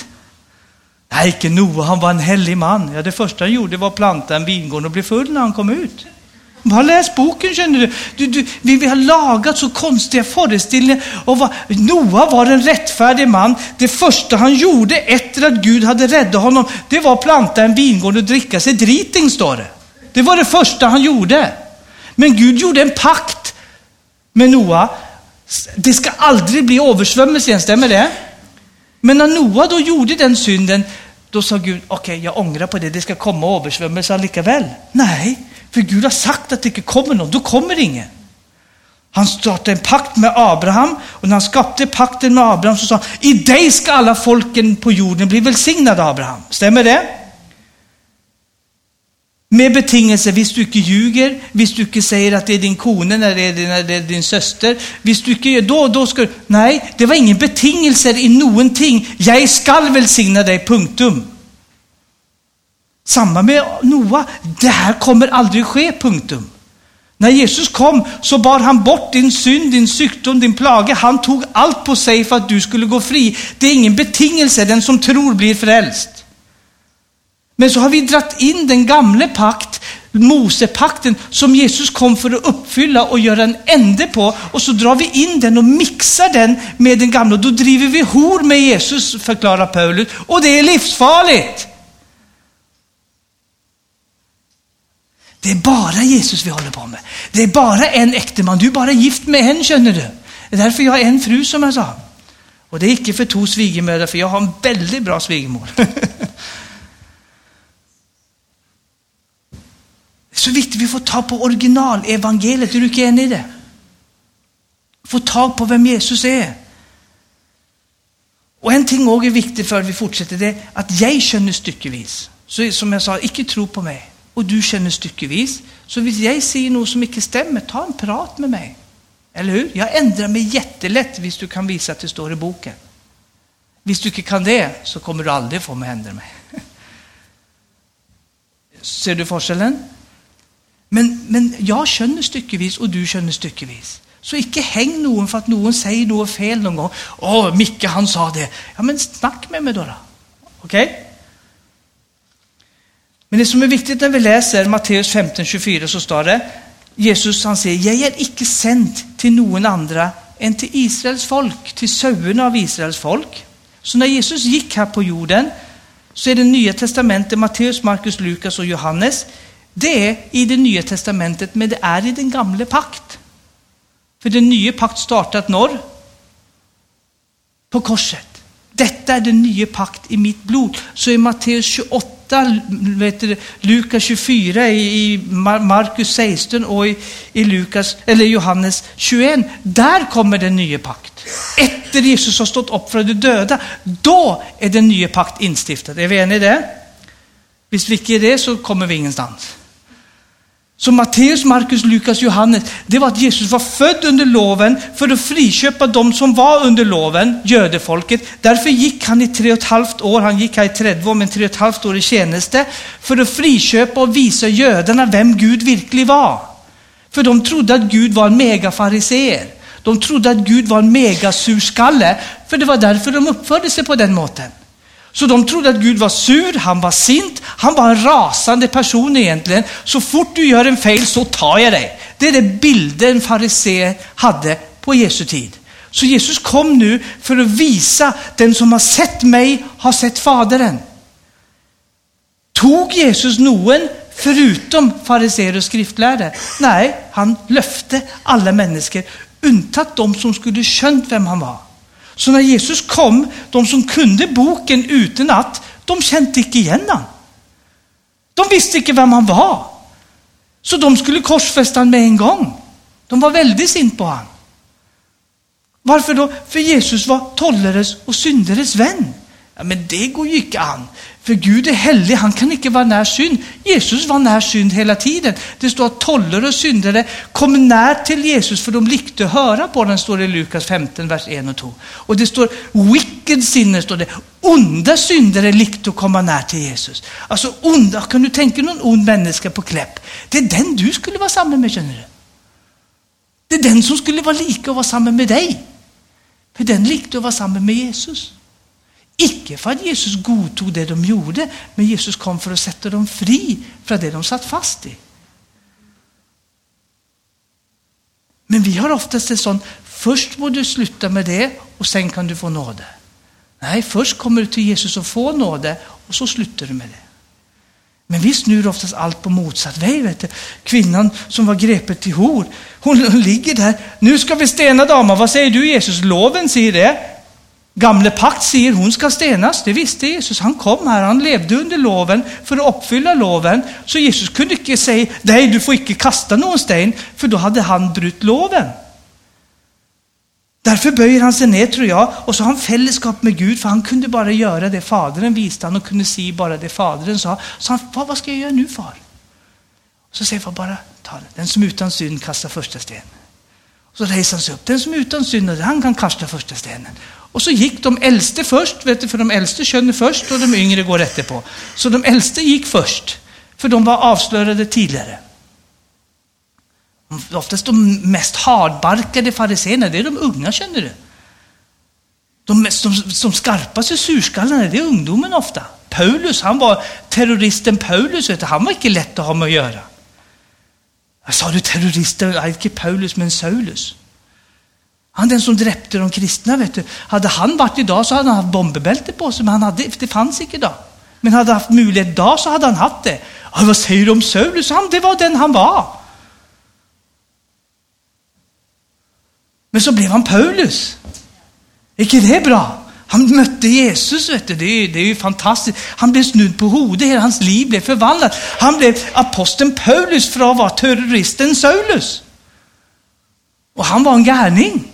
Nej, icke Noa, han var en helig man. Ja, det första han gjorde var att planta en vingård och bli full när han kom ut. Bara läs boken känner du. du, du vi, vi har lagat så konstiga föreställningar. Och vad, Noa var en rättfärdig man. Det första han gjorde efter att Gud hade räddat honom, det var att planta en vingård och dricka sig driting, står det. Det var det första han gjorde. Men Gud gjorde en pakt med Noa. Det ska aldrig bli översvämmelse igen, stämmer det? Men när Noa då gjorde den synden, då sa Gud, okej, okay, jag ångrar på det, det ska komma översvämmelse likaväl. Nej, för Gud har sagt att det inte kommer någon, då kommer ingen. Han startade en pakt med Abraham och när han skapade pakten med Abraham så sa han, i dig ska alla folken på jorden bli välsignade Abraham. Stämmer det? Med betingelse, visst du inte ljuger, visst du inte säger att det är din kone när det är din, när det är din syster, visst du inte då, då ska du, nej, det var ingen betingelser i någonting. Jag skall välsigna dig, punktum. Samma med Noa, det här kommer aldrig ske, punktum. När Jesus kom så bar han bort din synd, din sjukdom, din plage. Han tog allt på sig för att du skulle gå fri. Det är ingen betingelse, den som tror blir frälst. Men så har vi dratt in den gamla pakt, Mosepakten, som Jesus kom för att uppfylla och göra en ände på. Och så drar vi in den och mixar den med den gamla. Då driver vi hor med Jesus, förklarar Paulus. Och det är livsfarligt. Det är bara Jesus vi håller på med. Det är bara en äkteman. Du är bara gift med en, känner du. Det är därför jag har en fru, som jag sa. Och det är inte för två svigermödrar, för jag har en väldigt bra svigermor. *laughs* så viktigt vi får ta på originalevangeliet. Är du inte enig i det? Få tag på vem Jesus är. Och en ting också är viktigt för att vi fortsätter, det är att jag känner styckevis. Så som jag sa, icke tro på mig. Och du känner styckevis. Så om jag säger något som inte stämmer, ta en prat med mig. Eller hur? Jag ändrar mig jättelätt, om du kan visa att det står i boken. Om du inte kan det, så kommer du aldrig få mig att ändra mig. *laughs* Ser du forskellen? Men, men jag känner styckevis och du känner styckevis. Så inte häng någon för att någon säger något fel någon gång. Åh, Micke han sa det. Ja, men snack med mig då. då. Okej? Okay? Men det som är viktigt när vi läser Matteus 15.24 så står det, Jesus han säger, jag är icke sänd till någon andra än till Israels folk, till sönerna av Israels folk. Så när Jesus gick här på jorden så är det nya testamentet, Matteus, Markus, Lukas och Johannes, det är i det nya testamentet, men det är i den gamla pakt. För den nya pakt startat norr på korset. Detta är den nya pakt i mitt blod. Så i Matteus 28, vet du, Lukas 24, i Markus 16 och i, i Lukas, eller Johannes 21, där kommer den nya pakt. Efter Jesus har stått upp från de döda, då är den nya pakt instiftad. Är vi eniga i det? Om vi inte är det så kommer vi ingenstans. Så Matteus, Markus, Lukas, Johannes, det var att Jesus var född under loven för att friköpa de som var under loven, judefolket. Därför gick han i tre och ett halvt år, han gick här i 30 år, men tre och ett halvt år i tjänste, för att friköpa och visa judarna vem Gud verkligen var. För de trodde att Gud var en megafariseer. De trodde att Gud var en megasurskalle, för det var därför de uppförde sig på den måten. Så de trodde att Gud var sur, han var sint, han var en rasande person egentligen. Så fort du gör en fel så tar jag dig. Det är den bilden fariséer hade på Jesu tid. Så Jesus kom nu för att visa, den som har sett mig har sett Fadern. Tog Jesus någon förutom fariséer och skriftlärde? Nej, han löfte alla människor, undantaget de som skulle känt vem han var. Så när Jesus kom, de som kunde boken utan att, de kände inte igen honom. De visste inte vem han var. Så de skulle korsfästa honom med en gång. De var väldigt sint på honom. Varför då? För Jesus var tolleres och syndares vän. Ja, men det går ju inte an. För Gud är helig, han kan inte vara när synd. Jesus var när synd hela tiden. Det står att tollare och syndare kom när till Jesus för de likte höra på den, står det i Lukas 15, vers 1 och 2. Och det står wicked sinner, står det. Onda syndare likte att komma när till Jesus. Alltså onda, kan du tänka någon ond människa på Kläpp? Det är den du skulle vara samman med, känner du? Det är den som skulle vara lika och vara samman med dig. För den likte att vara samman med Jesus. Icke för att Jesus godtog det de gjorde, men Jesus kom för att sätta dem fri från det de satt fast i. Men vi har oftast en sån, först må du sluta med det och sen kan du få nåde. Nej, först kommer du till Jesus och får nåde och så slutar du med det. Men vi snur oftast allt på motsatt väg. Vet du. Kvinnan som var grepet till hor, hon, hon *laughs* ligger där. Nu ska vi stena damen. Vad säger du Jesus? Loven säger det. Gamle pakt säger hon ska stenas, det visste Jesus. Han kom här, han levde under loven för att uppfylla loven. Så Jesus kunde inte säga, nej du får inte kasta någon sten, för då hade han brutit loven. Därför böjer han sig ner tror jag, och så har han fällskap med Gud, för han kunde bara göra det Fadern visste han och kunde se bara det Fadern sa. Så han, vad, vad ska jag göra nu far? Så säger far bara, ta det. Den som utan synd kastar första stenen. Så reser han sig upp. Den som är utan synd, han kan kasta första stenen. Och så gick de äldste först, vet du, för de äldste känner först och de yngre går efterpå. Så de äldste gick först, för de var avslöjade tidigare. Oftast de mest hardbarkade fariséerna, det är de unga känner du. De mest, de, som skarpaste surskallarna, det är ungdomen ofta. Paulus, han var terroristen Paulus, vet du, han var inte lätt att ha med att göra. Jag sa du terrorister? nej, inte Paulus men Saulus. Han den som dräpte de kristna, vet du. Hade han varit idag så hade han haft bomberbälte på sig, men han hade, det fanns inte idag. Men hade han haft möjlighet idag så hade han haft det. Ja, vad säger du om Saulus? Han, det var den han var. Men så blev han Paulus. Är inte det bra? Han mötte Jesus, vet du. Det, är, det är ju fantastiskt. Han blev snudd på hodet, hela hans liv blev förvandlat. Han blev aposteln Paulus från att vara terroristen Saulus. Och han var en gärning.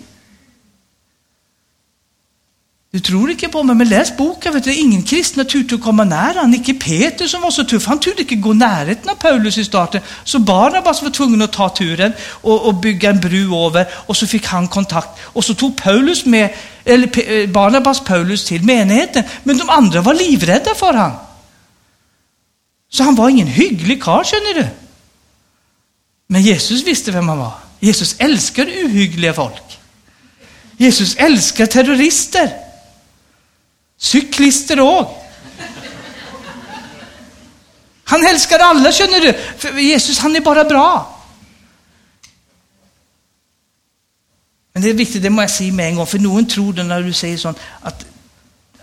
Du tror inte på mig, men läs boken. Vet du, ingen kristna turte att komma nära han. Icke Peter som var så tuff, han turte inte gå närheten av Paulus i starten. Så Barnabas var tvungen att ta turen och, och, bygga en bru över och så fick han kontakt. Och så tog Paulus med, eller eh, Barnabas Paulus till menigheten. Men de andra var livrädda för han. Så han var ingen hygglig karl, känner du. Men Jesus visste vem han var. Jesus älskar uhyggliga folk. Jesus älskar terrorister. Cyklister också. Han älskar alla, känner du. För Jesus, han är bara bra. Men det är viktigt, det måste jag säga med en gång, för någon tror det när du säger sånt, att,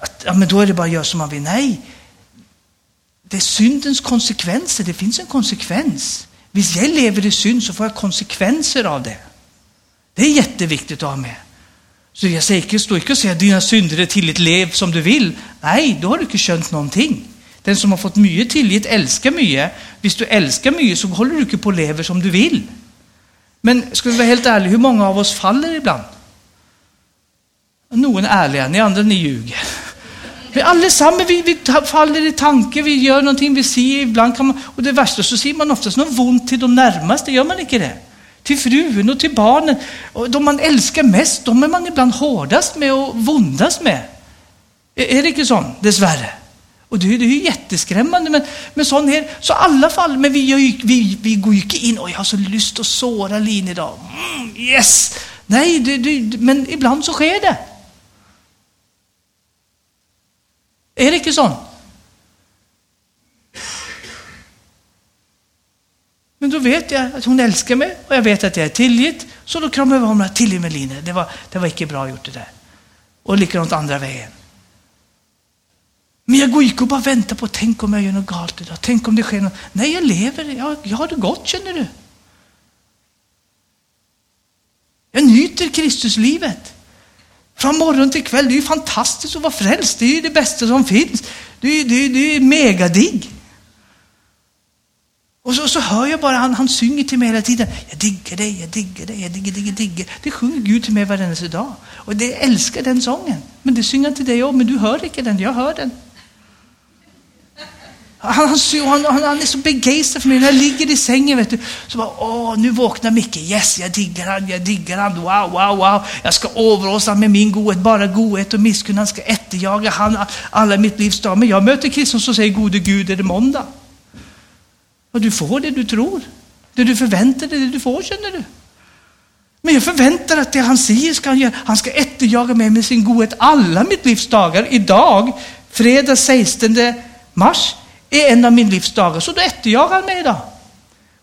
att ja, men då är det bara att göra som man vill. Nej, det är syndens konsekvenser, det finns en konsekvens. Om jag lever i synd så får jag konsekvenser av det. Det är jätteviktigt att ha med. Så jag säger inte, stå inte och säga dine dina synder är tillit, lev som du vill. Nej, då har du inte känt någonting. Den som har fått mycket tillit älskar mycket. Om du älskar mycket så håller du inte på å leve som du vill. Men ska vi vara helt ärliga, hur många av oss faller ibland? Noen är ärliga, ni andra ni ljuger. Vi allesammans vi, vi faller i tanke, vi gör någonting, vi ser ibland kan man, och det värsta så ser man oftast något ont till de närmaste, gör man inte det? Till frun och till barnen. Och de man älskar mest, de är man ibland hårdast med och vondast med. Är det inte så? Dessvärre. Och det, är- det är ju jätteskrämmande, men, men sån är Så i alla fall, men vi, gör ju, vi, vi går ju inte in och jag har så lust att såra Lin idag. Mm, yes! Nej, det, det, men ibland så sker det. Är det inte så? Men då vet jag att hon älskar mig och jag vet att jag är tillgitt. Så då kramar jag om henne. Tillgiv mig Line, det var, det var inte bra gjort det där. Och likadant andra vägen. Men jag går inte och bara väntar på, tänk om jag gör något galet idag, tänk om det sker något. Nej, jag lever, jag, jag har det gott känner du. Jag nyter Kristuslivet. Från morgon till kväll, det är ju fantastiskt att vara frälst, det är ju det bästa som finns. Det är, ju megadigg. Och så, så hör jag bara han, han synger till mig hela tiden. Jag digger dig, jag digger dig, jag digger, digger, digger. Det sjunger Gud till mig varenda dag. Och det jag älskar den sången. Men det synger han till dig också, men du hör inte den, jag hör den. Han, han, han, han, är så begeistrad för mig. När jag ligger i sängen, vet du, så bara, åh, nu vaknar Micke. Yes, jag diggar han, jag diggar han. Wow, wow, wow. Jag ska överösa med min godhet, bara godhet och misskunnande. Han ska efterjaga han alla mitt livs dagar. Men jag möter Kristus och säger, gode Gud, är det måndag? Och du får det du tror. Det du förväntar dig, det du får, känner du. Men jag förväntar att det han säger ska han göra. Han ska efterjaga mig med sin godhet alla mitt livs dagar. Idag, fredag 16 mars, är en av min livs dagar. Så då efterjagar han mig idag.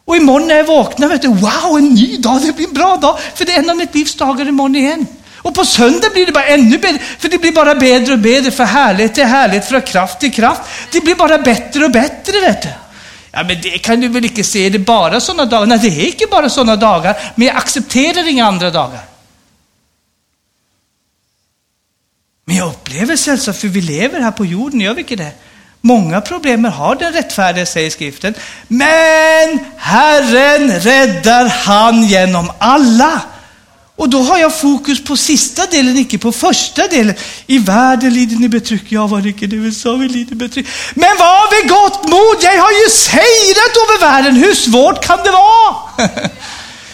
Och imorgon när jag vaknar, vet du, wow, en ny dag, det blir en bra dag. För det är en av mitt livs dagar imorgon igen. Och på söndag blir det bara ännu bättre, för det blir bara bättre och bättre, för härlighet till härlighet, från kraft till kraft. Det blir bara bättre och bättre, vet du. Ja, men det kan du väl inte se, det är bara sådana dagar. Nej, det är inte bara sådana dagar, men jag accepterar inga andra dagar. Men jag upplever sällsamt, för vi lever här på jorden, gör vi inte det? Många problem har den rättfärdiga, säger skriften. Men Herren räddar han genom alla. Och då har jag fokus på sista delen, icke på första delen. I världen lider ni betryck, jag var icke det vi vi lider betryck. Men var vid gott mod, jag har ju sejrat över världen, hur svårt kan det vara? *laughs*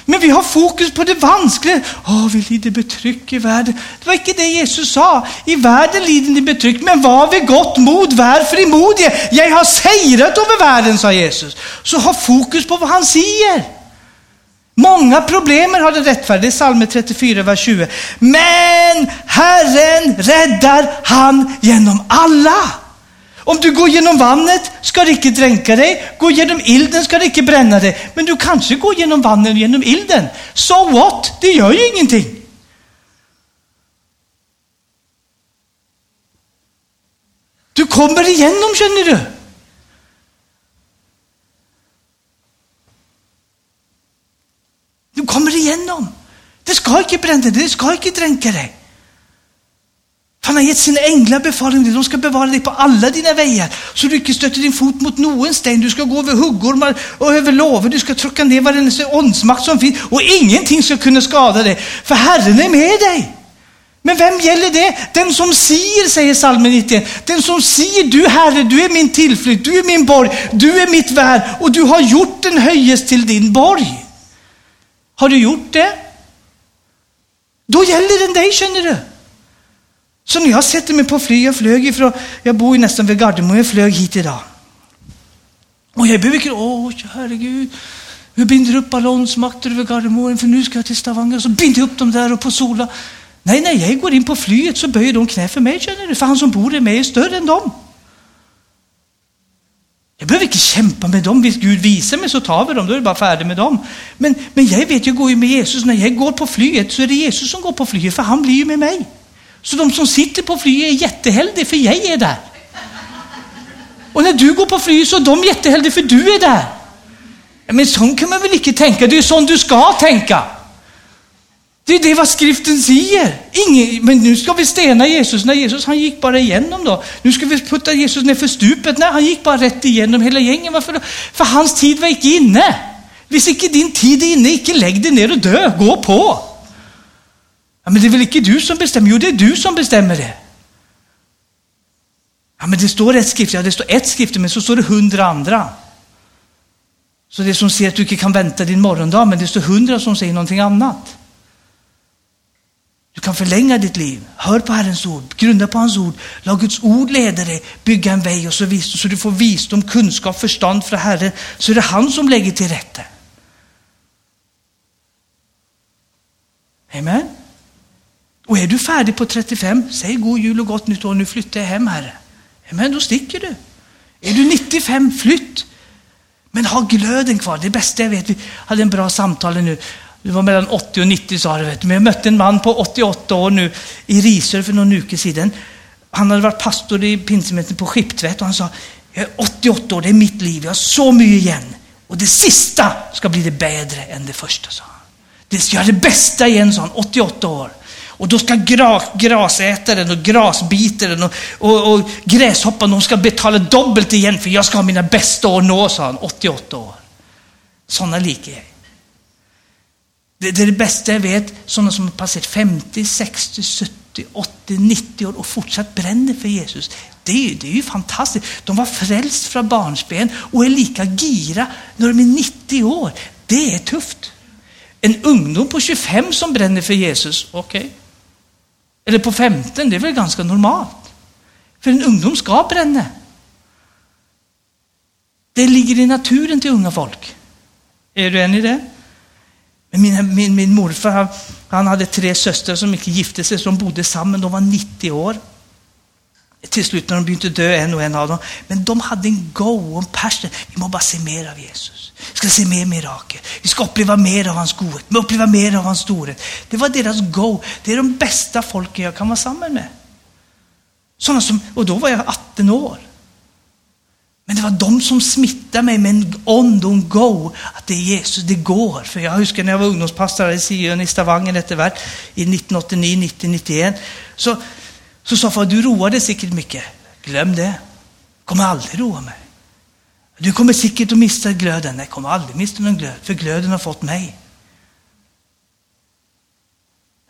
Men vi har fokus på det vanskliga. Åh, vi lider betryck i världen. Det var inte det Jesus sa. I världen lider ni betryck, men var vid gott mod, var frimodiga. Jag har sejrat över världen, sa Jesus. Så ha fokus på vad han säger. Många problem har den rättfärdige, det är psalm 34, vers 20. Men Herren räddar han genom alla. Om du går genom vattnet ska det icke dränka dig, gå genom ilden ska det icke bränna dig. Men du kanske går genom vattnet och genom ilden. So what? Det gör ju ingenting. Du kommer igenom känner. Du kommer igenom. Det ska inte bränna dig, det ska dränka dig. Han har gett sina änglar befallning dig. De ska bevara dig på alla dina vägar. Så du inte stöter din fot mot någon sten. Du ska gå över huggormar och över låver, Du ska trycka ner varenda åndsmakt som finns. Och ingenting ska kunna skada dig. För Herren är med dig. Men vem gäller det? Den som sier, säger psalmen 91. Den som sier du Herre, du är min tillflykt, du är min borg, du är mitt värn och du har gjort den höjes till din borg. Har du gjort det? Då gäller den dig, känner du. Så när jag sätter mig på flyg, jag flög ifrån, jag bor ju nästan vid Gardermoen, jag flög hit idag. Och jag behöver inte, åh herregud, jag binder upp ballonsmakter över Gardermoen för nu ska jag till Stavanger, så binder jag upp dem där och på Sola. Nej, nej, jag går in på flyget så böjer de knä för mig, känner du, för han som bor i mig är större än dem. Jag behöver inte kämpa med dem. Visst Gud visar mig så tar vi dem, då är det bara färdigt med dem. Men, men jag vet, jag går ju med Jesus. När jag går på flyget så är det Jesus som går på flyget, för han blir ju med mig. Så de som sitter på flyget är jätteheldiga, för jag är där. Och när du går på flyget så är de jätteheldiga, för du är där. Men sån kan man väl inte tänka, det är ju sånt du ska tänka. Det är det vad skriften säger. Ingen, men nu ska vi stena Jesus. När Jesus han gick bara igenom då. Nu ska vi putta Jesus ner för stupet. Nej, han gick bara rätt igenom hela gängen. Varför då? För hans tid var inte inne. Hvis inte din tid är inne, inte lägg dig ner och dö. Gå på. Ja, men det är väl inte du som bestämmer? Jo, det är du som bestämmer det. Ja, men det står ett skrift, ja det står ett skrift, men så står det hundra andra. Så det som säger att du inte kan vänta din morgondag, men det står hundra som säger någonting annat. Du kan förlänga ditt liv. Hör på Herrens ord, grunda på hans ord. Låt Guds ord leda dig, bygga en väg och så, vis, så du får visdom, kunskap, förstånd från Herren. Så är det han som lägger till rätta. Amen. Och är du färdig på 35, säg god jul och gott nytt år, nu flyttar jag hem Herre. Amen, då sticker du. Är du 95, flytt. Men ha glöden kvar, det bästa jag vet. Vi hade en bra samtal nu. Det var mellan 80 och 90 sa det. Men jag mötte en man på 88 år nu i Risör för någon uke sedan. Han hade varit pastor i pinsemöten på Skiptvätt och han sa, jag är 88 år, det är mitt liv, jag har så mycket igen. Och det sista ska bli det bättre än det första, sa han. Det ska göra det bästa igen, sa han, 88 år. Och då ska gra, grasätaren och grasbitaren och, och, och gräshoppan, de ska betala dubbelt igen för jag ska ha mina bästa år nå, sa han, 88 år. Sådana lik är jag det, det är det bästa jag vet, sådana som har passerat 50, 60, 70, 80, 90 år och fortsatt bränner för Jesus. Det är, ju, det är ju fantastiskt. De var frälst från barnsben och är lika gira när de är 90 år. Det är tufft. En ungdom på 25 som bränner för Jesus, okej. Okay. Eller på 15, det är väl ganska normalt. För en ungdom ska bränna. Det ligger i naturen till unga folk. Är du en i det? Min, min, min morfar han, han hade tre systrar som inte gifte sig, så de bodde samman. De var 90 år. Till slut när de började dö, en och en av dem. Men de hade en go och en passion. Vi måste bara se mer av Jesus. Vi ska se mer mirakel. Vi ska uppleva mer av hans godhet. Vi uppleva mer av hans storhet. Det var deras go. Det är de bästa folken jag kan vara samman med. Såna som, och då var jag 18 år. Men det var de som smittade mig med en on don't go, att det är Jesus, det går. För jag huskar när jag var ungdomspastor i Sion i Stavanger i 1989, 90, 91. Så, så sa far, du roade säkert mycket. Glöm det. kommer aldrig roa mig. Du kommer säkert att mista glöden. Nej, jag kommer aldrig mista någon glöd, för glöden har fått mig.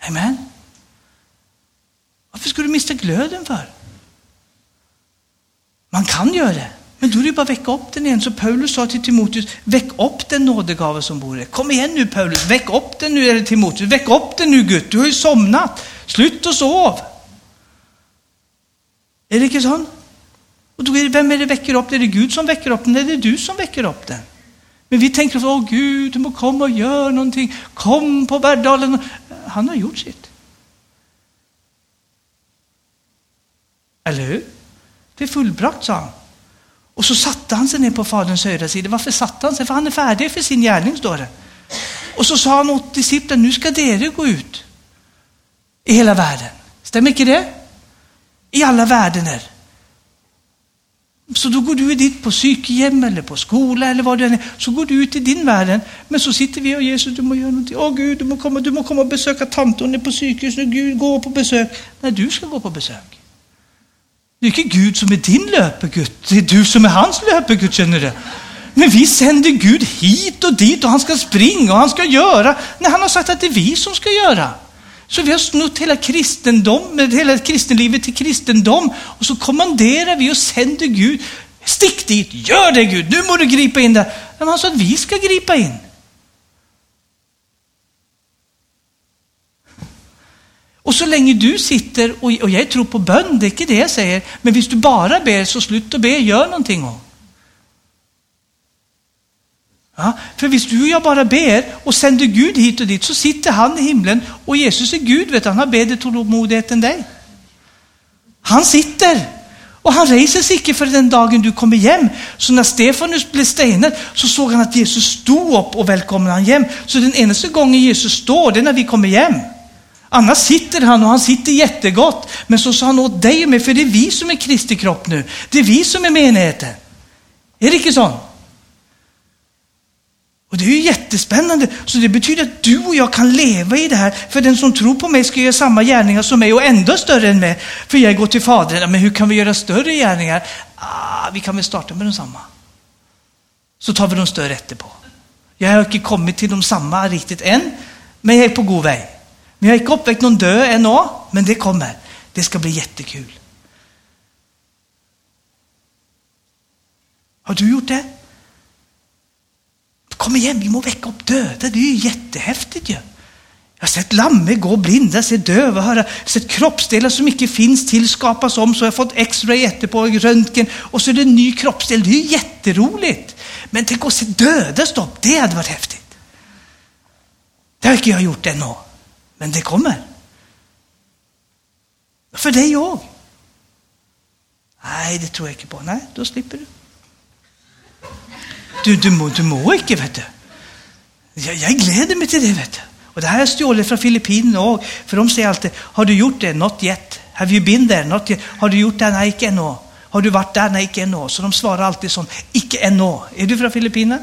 Amen. Varför ska du mista glöden för? Man kan göra det. Men då är det bara att väcka upp den igen. Så Paulus sa till Timoteus, väck upp den nådegave som bor i Kom igen nu Paulus, väck upp den nu, eller Timoteus, väck upp den nu Gud, du har ju somnat. Slut och sov. Är det inte så? Och då är det, vem är det väcker upp? Är det Gud som väcker upp den eller är det du som väcker upp den? Men vi tänker, åh Gud, du må komma och göra någonting. Kom på bergdalen. Han har gjort sitt. Eller hur? Det är fullbrakt, sa han. Och så satte han sig ner på Faderns högra sida. Varför satte han sig? För han är färdig för sin gärning, står det. Och så sa han åt disciplen, nu ska dere gå ut i hela världen. Stämmer inte det? I alla världener. Så då går du dit på psykhem eller på skola eller vad det är. Så går du ut i din värld. Men så sitter vi och Jesus, du må göra någonting. Åh Gud, du må komma, du må komma och besöka tanten på psykhuset. Gud, gå på besök. Nej, du ska gå på besök. Det är inte Gud som är din löpegud, det är du som är hans löpegud, känner du. Men vi sänder Gud hit och dit och han ska springa och han ska göra. Nej, han har sagt att det är vi som ska göra. Så vi har snott hela kristendomen, hela kristenlivet till kristendom och så kommanderar vi och sänder Gud. Stick dit, gör det Gud, nu må du gripa in där. Men han sa att vi ska gripa in. Och så länge du sitter, och, och jag tror på bön, det är inte det jag säger, men om du bara ber så sluta be, gör någonting. Om. Ja, för om du och jag bara ber och sänder Gud hit och dit så sitter han i himlen och Jesus är Gud, vet du, han har bättre tålamodighet än dig. Han sitter och han reser sig icke för den dagen du kommer hem. Så när Stefanus blev stenad så såg han att Jesus stod upp och välkomnade honom hem. Så den enda gången Jesus står, det är när vi kommer hem. Annars sitter han och han sitter jättegott. Men så sa han åt dig och mig, för det är vi som är Kristi kropp nu. Det är vi som är menigheten. Är det inte så? Och det är ju jättespännande. Så det betyder att du och jag kan leva i det här. För den som tror på mig ska göra samma gärningar som mig och ändå större än mig. För jag går till Fadern. Men hur kan vi göra större gärningar? Ah, vi kan väl starta med de samma. Så tar vi de större efterpå. Jag har inte kommit till de samma riktigt än, men jag är på god väg. Vi har inte uppväckt någon död ännu, men det kommer. Det ska bli jättekul. Har du gjort det? Kom igen, vi må väcka upp döda. Det är ju jättehäftigt ju. Jag har sett lamme gå blinda, sett döva, höra, sett kroppsdelar som inte finns till skapas om. Så jag har fått x-ray efterpå, röntgen och så är det en ny kroppsdel. Det är ju jätteroligt. Men tänk att se döda stopp, det hade varit häftigt. Det har inte jag gjort ännu, men det kommer. För dig jag. Nej, det tror jag inte på. Nej, då slipper du. Du, du, må, du må inte, vet du. Jag, jag gläder mig till det, vet du. Och det här är stjålet från Filippinerna också, för de säger alltid, har du gjort det? Not yet. Have you been there? Not yet. Har du gjort det? Nej, icke ännu. Har du varit där? Nej, icke ännu. Så de svarar alltid som, icke ännu. Är du från Filippinerna?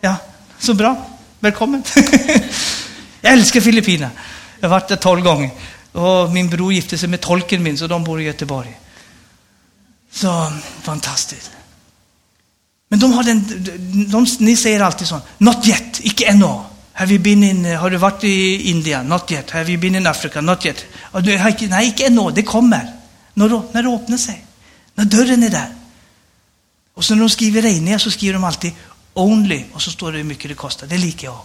Ja, så bra. Välkommen. *laughs* jag älskar Filippinerna. Jag har varit där tolv gånger. Och min bror gifte sig med tolken min, så de bor i Göteborg. Så fantastiskt. Men de har den, de, de, ni säger alltid så, not yet, icke ännu. Have you been in, har du varit i Indien? Not yet. Have you been in Africa? Not yet. Och du, nej, icke ännu, det kommer. När, när det öppnar sig. När dörren är där. Och så när de skriver Reinia så skriver de alltid only och så står det hur mycket det kostar. Det är lika jag.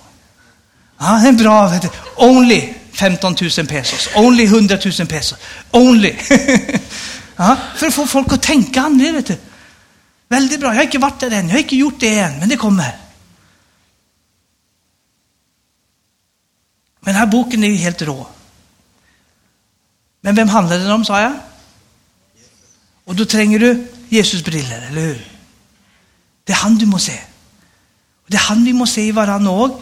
Ja, det är bra. Only 15 000 pesos. Only 100 000 pesos. Only. *laughs* ja, för att få folk att tänka annorlunda. Väldigt bra. Jag har inte varit där än. Jag har inte gjort det än, men det kommer. Men den här boken är ju helt rå. Men vem handlar den om, sa jag? Och då tränger du Jesus briller, eller hur? Det är han du måste se. Det är han vi måste se i varandra också.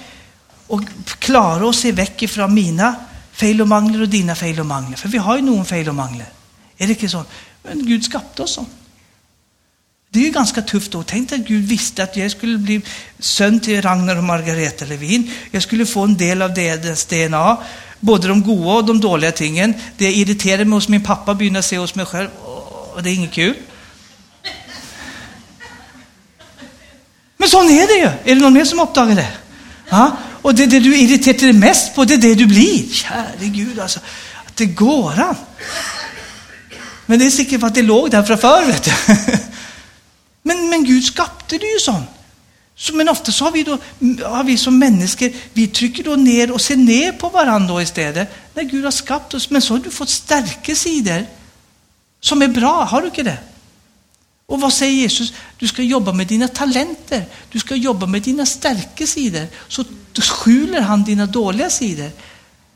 Och klara oss se väck ifrån mina fel och mangler och dina fel och mangler. För vi har ju någon fel och mangler. Är det inte så? Men Gud skapade oss så. Det är ju ganska tufft då. Tänk att Gud visste att jag skulle bli son till Ragnar och Margareta Levin. Jag skulle få en del av deras DNA, både de goda och de dåliga tingen. Det irriterar mig hos min pappa, börjar se hos mig själv. Och det är inget kul. Men så är det ju. Är det någon mer som uppdagar det? Ja? Och det, det du irriterar dig mest på, det är det du blir. Käre Gud, alltså. Att det går han. Men det är säkert för att det låg där från förr, vet du. Men, men Gud skapade det ju sånt. Så, men ofta så har vi, då, har vi som människor, vi trycker då ner och ser ner på varandra istället. När Gud har skapat oss. Men så har du fått starka sidor som är bra, har du inte det? Och vad säger Jesus? Du ska jobba med dina talenter. Du ska jobba med dina starka sidor. Så skjuler han dina dåliga sidor.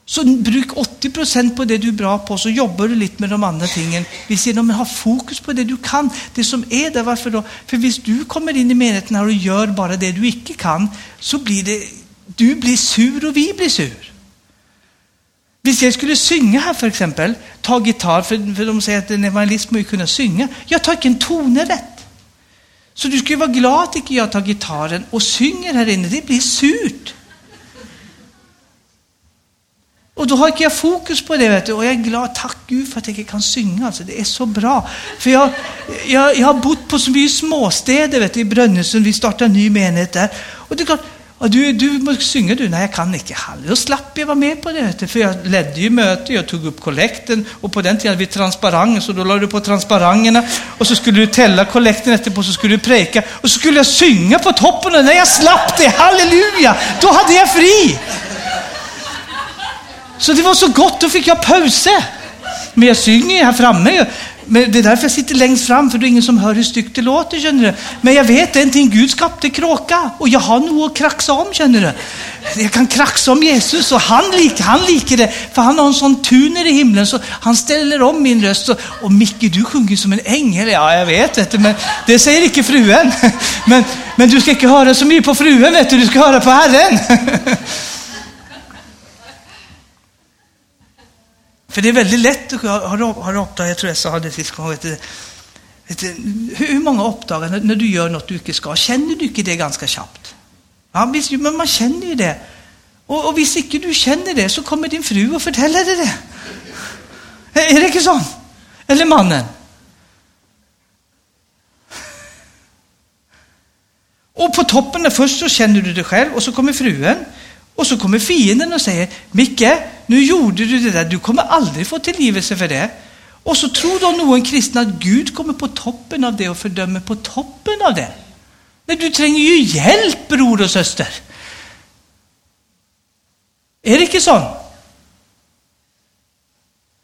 Så bruk 80 procent på det du är bra på, så jobbar du lite med de andra tingen. Vi ser dem, men ha fokus på det du kan, det som är där. Varför då? För om du kommer in i menigheten och gör bara det du inte kan, så blir det, du blir sur och vi blir sur. Visst, jag skulle synga här för exempel, ta gitarr, för, för de säger att en evangelist måste kunna synga. Jag tar inte en tone rätt. Så du ska ju vara glad att inte jag tar gitarren och synger här inne, det blir surt. Och då har inte jag fokus på det. Vet du. Och jag är glad, tack Gud för att jag kan synga. Alltså, det är så bra. För jag, jag, jag har bott på så mycket småstäder vet du, i Brönnösund. Vi startade en ny menighet där. Och det är klart, och du, du måste synga du. Nej, jag kan inte. Då slapp jag vara med på det. För jag ledde ju möte, jag tog upp kollekten. Och på den tiden hade vi transparang, så då la du på transparangerna. Och så skulle du tälla kollekten efterpå, så skulle du präka. Och så skulle jag synga på toppen. Och när jag slapp det, halleluja, då hade jag fri. Så det var så gott, då fick jag pausa. Men jag synger ju här framme. Men det är därför jag sitter längst fram, för det är ingen som hör hur styggt det låter, känner du. Men jag vet en ting, Gud skapade kråka och jag har nog att kraxa om, känner du. Jag kan kraxa om Jesus och han liker, han liker det, för han har en sån tuner i himlen så han ställer om min röst. Och, och Micke, du sjunger som en ängel. Ja, jag vet, vet du, men det säger inte fruen. *laughs* Men, men du ska inte höra så mycket på fruen, vet du, du ska höra på Herren. *laughs* För det är väldigt lätt att ha uppdagat, jag tror jag sa det sist vet du, vet du, hur många uppdagar när, när du gör något du inte ska, känner du inte det ganska snabbt? Ja, men man känner ju det. Och, och visst inte du känner det så kommer din fru och berättar dig det. Är det inte så? Eller mannen? Och på toppen, där först så känner du det själv och så kommer fruen och så kommer fienden och säger, Micke, nu gjorde du det där, du kommer aldrig få tillgivelse för det. Och så tror då någon kristen att Gud kommer på toppen av det och fördömer på toppen av det. Nej, du tränger ju hjälp bror och syster. Är det inte så?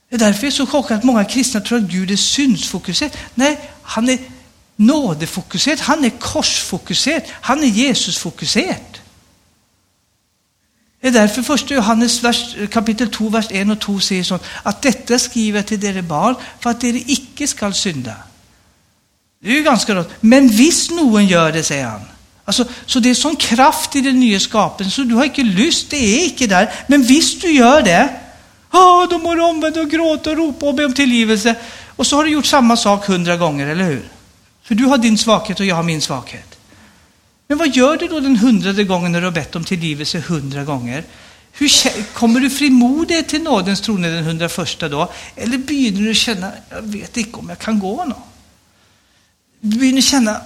Det är därför jag är så chockad att många kristna tror att Gud är syndsfokuserad. Nej, han är nådefokuserad, han är korsfokuserad, han är Jesusfokuserad. Det är därför första Johannes vers, kapitel 2, vers 1 och 2 säger så att detta skriver jag till dere barn för att dere icke skall synda. Det är ju ganska rått. Men visst någon gör det, säger han. Alltså, så det är sån kraft i den nya skapen så du har inte lust, det är inte där. Men visst du gör det, oh, då må du omvända och gråta och ropa och be om tillgivelse. Och så har du gjort samma sak hundra gånger, eller hur? För du har din svaghet och jag har min svaghet. Men vad gör du då den hundrade gången när du har bett om tillgivelse hundra gånger? Hur, kommer du frimodig till nådens trone den hundraförsta då? Eller börjar du känna, jag vet inte om jag kan gå nu? Du börjar känna,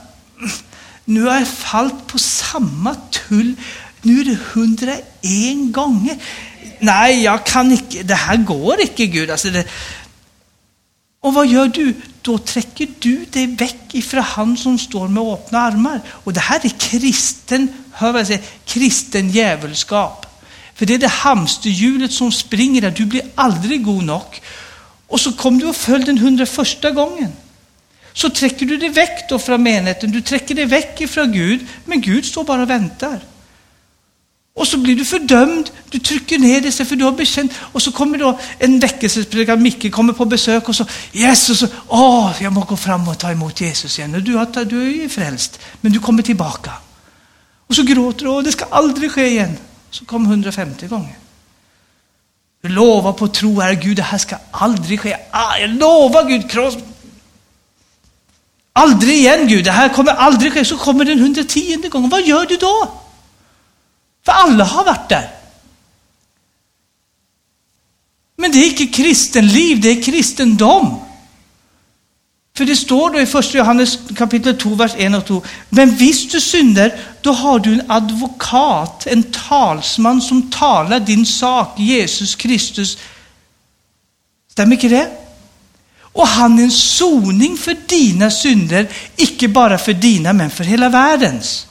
nu har jag fallit på samma tull, nu är det hundra en gånger. Nej, jag kan inte, det här går inte Gud. Alltså det, och vad gör du? Då träcker du dig väck ifrån han som står med öppna armar. Och det här är kristen, hör vad jag säger, kristen djävulskap. För det är det hamsterhjulet som springer där, du blir aldrig god nog. Och så kom du och föll den hundraförsta gången. Så träcker du dig väck då från menigheten, du träcker dig väck ifrån Gud, men Gud står bara och väntar. Och så blir du fördömd, du trycker ner dig för du har bekänt. Och så kommer då en väckelsepredikant, Micke, kommer på besök och så, Jesus, åh, jag må gå fram och ta emot Jesus igen. Och du, har, du är ju frälst, men du kommer tillbaka. Och så gråter du, åh, det ska aldrig ske igen. Så kom 150 gånger. Du lovar på tro, Herre Gud, det här ska aldrig ske. Ah, jag lovar Gud, kross. Aldrig igen Gud, det här kommer aldrig ske. Så kommer den 110 gången, vad gör du då? För alla har varit där. Men det är inte kristenliv, det är kristendom. För det står då i första Johannes kapitel 2, vers 1 och 2. Men visst du synder, då har du en advokat, en talsman som talar din sak, Jesus Kristus. Stämmer inte det? Och han är en soning för dina synder, icke bara för dina, men för hela världens.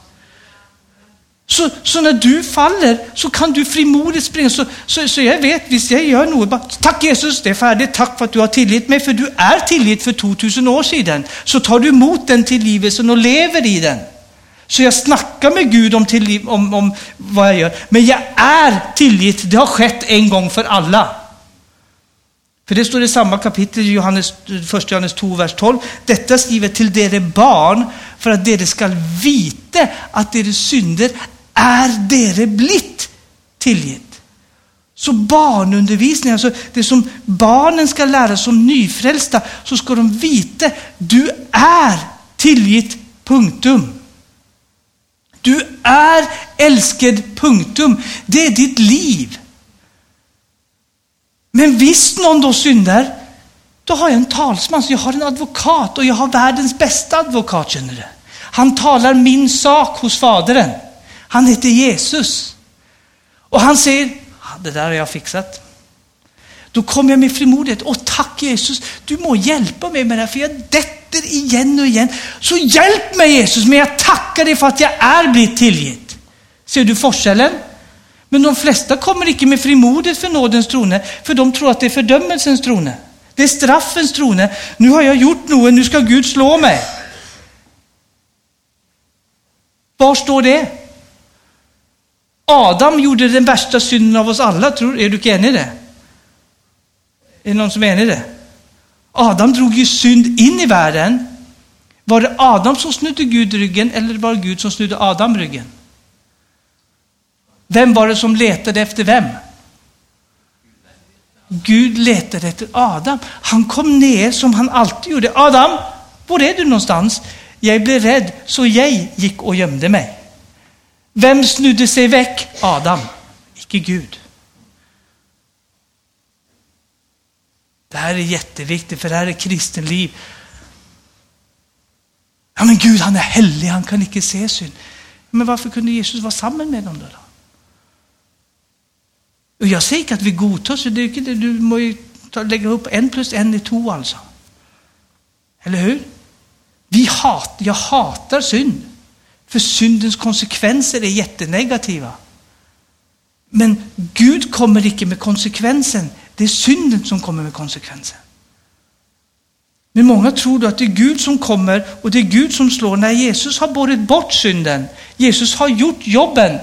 Så, så när du faller så kan du frimodigt springa. Så, så, så jag vet, visst jag gör något, bara, tack Jesus, det är färdigt, tack för att du har tillit mig, för du är tillit för 2000 år sedan. Så tar du emot den tillgivelsen och lever i den. Så jag snackar med Gud om, tillgiv, om, om vad jag gör, men jag är tillit, det har skett en gång för alla. För det står i samma kapitel, Johannes, 1 Johannes 2, vers 12. Detta skriver till dere barn för att dere skall vite att deras synder är dere blitt tillgitt. Så barnundervisning, alltså det som barnen ska lära som nyfrälsta, så ska de veta, du är tillgitt, punktum. Du är älskad, punktum. Det är ditt liv. Men visst någon då syndar, då har jag en talsman, så jag har en advokat och jag har världens bästa advokat, känner du. Han talar min sak hos Fadern. Han heter Jesus. Och han säger, det där har jag fixat. Då kommer jag med frimodighet. Och tack Jesus, du må hjälpa mig med det här, för jag detter igen och igen. Så hjälp mig Jesus, men jag tackar dig för att jag är blivit tillgitt. Ser du forskellen? Men de flesta kommer inte med frimodighet för nådens trone, för de tror att det är fördömelsens trone. Det är straffens trone. Nu har jag gjort något, nu ska Gud slå mig. Var står det? Adam gjorde den värsta synden av oss alla, tror, är du inte enig i det? Är det någon som är enig i det? Adam drog ju synd in i världen. Var det Adam som snudde Gud ryggen eller var det Gud som snudde Adam ryggen? Vem var det som letade efter vem? Gud letade efter Adam. Han kom ner som han alltid gjorde. Adam, var är du någonstans? Jag blev rädd, så jag gick och gömde mig. Vem snudde sig väck? Adam, icke Gud. Det här är jätteviktigt, för det här är kristenliv. Ja, men Gud, han är helig, han kan inte se synd. Men varför kunde Jesus vara samman med dem då? Och jag säger inte att vi godtar, så det är inte det. du måste ju ta, lägga upp en plus en är två alltså. Eller hur? Vi hat, jag hatar synd. För syndens konsekvenser är jättenegativa. Men Gud kommer inte med konsekvensen. Det är synden som kommer med konsekvensen. Men många tror då att det är Gud som kommer och det är Gud som slår. När Jesus har borrat bort synden. Jesus har gjort jobben.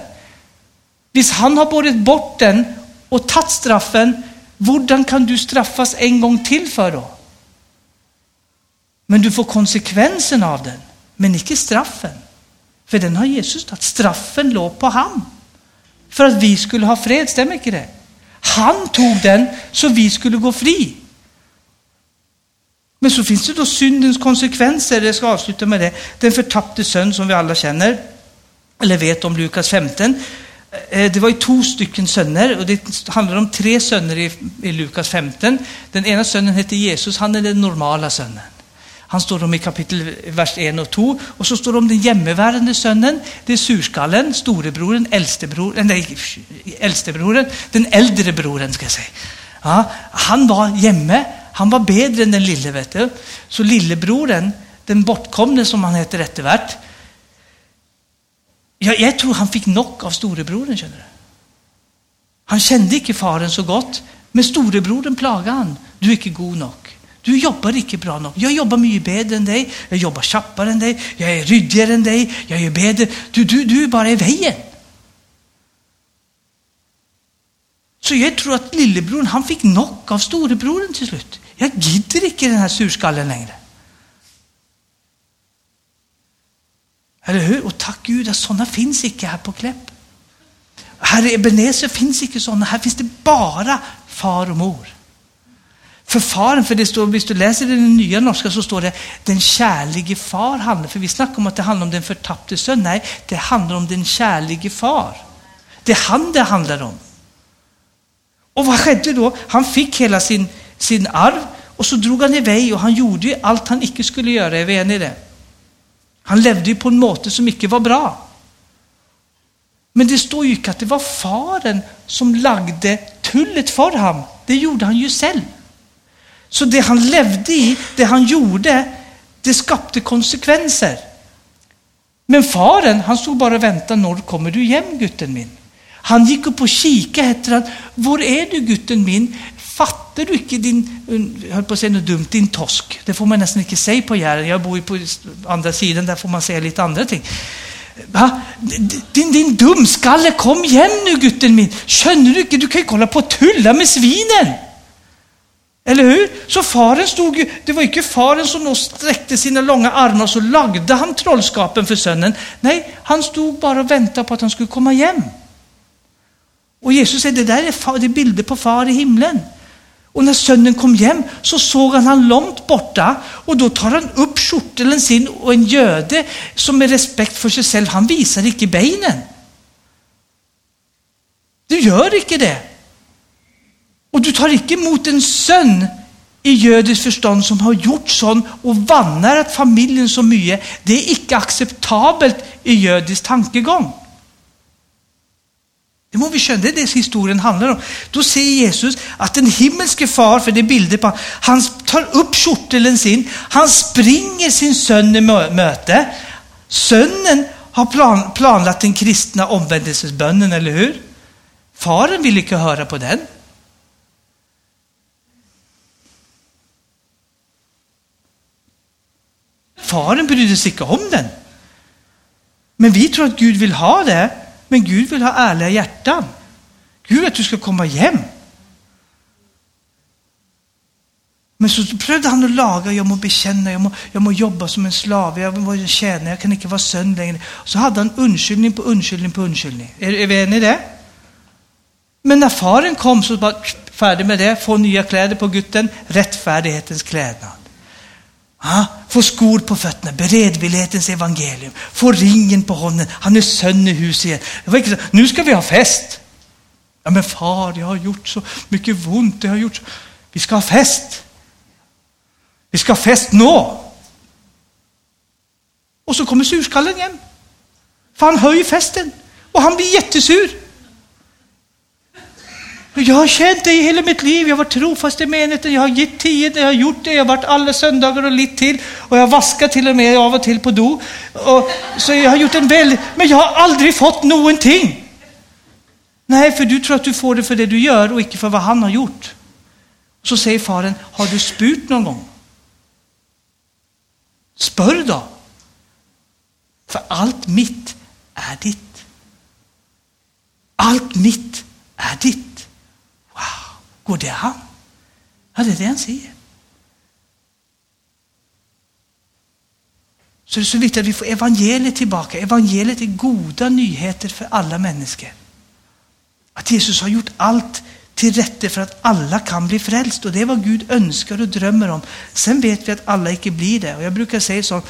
Visst, han har borrat bort den och tagit straffen, hur kan du straffas en gång till för då? Men du får konsekvensen av den, men inte straffen. För den har Jesus tagit. Straffen låg på han. För att vi skulle ha fred, stämmer inte det? Han tog den så vi skulle gå fri. Men så finns det då syndens konsekvenser, jag ska avsluta med det. Den förtappte sön som vi alla känner, eller vet om Lukas 15. Eh, det var ju två stycken söner och det handlar om tre söner i, i Lukas 15. Den ena sönnen heter Jesus, han är den normala sönnen. Han står om i kapitel vers 1 och 2 och så står det om den jämmevärande sonen. Det är surskallen, storebroren, äldstebroren, nej, äldstebroren, den äldre broren ska jag säga. Ja, han var hemma, han var bättre än den lille vet du. Så lillebroren, den bortkomne som han heter rättevärt, Ja, jag tror han fick knock av storebroren, känner du. Han kände inte faren så gott, men storebroren plagade han. Du är inte god nog. Du jobbar inte bra nog. Jag jobbar mycket bättre än dig. Jag jobbar snabbare än dig. Jag är ryddigare än dig. Jag är bättre. Du, du, du är bara i vägen. Så jag tror att lillebror han fick knock av storebroren till slut. Jag gidder inte den här surskallen längre. Eller hur? Och tack Gud att sådana finns inte här på Kläpp. Här i Ebenezer finns inte sådana. Här finns det bara far och mor. För faren, för det står, om du läser den nya norska så står det den kärlige far handlar. För vi snackar om att det handlar om den förtappte son. Nej, det handlar om den kärlige far. Det är han det handlar om. Och vad skedde då? Han fick hela sin, sin arv och så drog han iväg och han gjorde ju allt han icke skulle göra. Är vi eniga i det? Han levde ju på en måte som icke var bra. Men det står ju inte att det var faren som lagde tullet för honom. Det gjorde han ju själv. Så det han levde i, det han gjorde, det skapade konsekvenser. Men faren, han stod bara och väntade, när kommer du hem gutten min? Han gick upp och kikade efter han, var är du gutten min? Fattar du inte din, jag höll på att säga något dumt, din tosk? Det får man nästan inte säga på Jären, jag bor ju på andra sidan, där får man säga lite andra ting. Va? Din, din dumskalle, kom hem nu gutten min! Känner du inte, du kan ju kolla på tulla med svinen! Eller hur? Så faren stod ju, det var inte faren som då sträckte sina långa armar och så lagde han trollskapen för sönnen. Nej, han stod bara och väntade på att han skulle komma hem. Och Jesus säger, det där är, far, det är bilder på far i himlen. Och när sönnen kom hem så såg han han långt borta och då tar han upp skjorteln sin och en göde som med respekt för sig själv, han visar icke benen. Du gör icke det. Och du tar inte emot en son i jødisk förstånd som har gjort sån och vanärat familjen så mycket. Det är icke acceptabelt i jødisk tankegång. Det må vi känna, det är det historien handlar om. Då säger Jesus att den himmelske far, för det är bilder på, han tar upp kjortelen sin, han springer sin son i möte. Sonen har plan, planlagt den kristna omvändelsesbönnen, eller hur? Faren vill inte höra på den. Faren brydde sig inte om den. Men vi tror att Gud vill ha det, men Gud vill ha ärliga hjärtan. Gud vill att du ska komma hem. Men så prövade han att laga, jag må bekänna, jag må, jag må jobba som en slav, jag må tjäna, jag kan inte vara sönd längre. Så hade han undskyldning på undskyldning på undskyldning. Är, är vi eniga i det? Men när faren kom så var färdig med det, få nya kläder på gutten, rättfärdighetens klädnad. Ha? Få skor på fötterna, beredvillighetens evangelium, få ringen på honom, han är sön i huset igen. Nu ska vi ha fest. Ja men far, jag har gjort så mycket ont, jag har gjort så. Vi ska ha fest. Vi ska ha fest nu! Och så kommer surskallen igen, För han hör ju festen och han blir jättesur. Jag har känt dig i hela mitt liv. Jag har varit trofast i menigheten. Jag har gett tio, jag har gjort det. Jag har varit alla söndagar och lite till. Och jag har vaskat till och med av och till på do. Och, så jag har gjort en väldigt... Men jag har aldrig fått någonting. Nej, för du tror att du får det för det du gör och inte för vad han har gjort. Så säger faren, har du spurt någon gång? Spör då. För allt mitt är ditt. Allt mitt är ditt. Går det an? Ja, det är det han säger. Så det är så viktigt att vi får evangeliet tillbaka. Evangeliet är goda nyheter för alla människor. Att Jesus har gjort allt till rätte för att alla kan bli frälst. Och det är vad Gud önskar och drömmer om. Sen vet vi att alla inte blir det. Och jag brukar säga så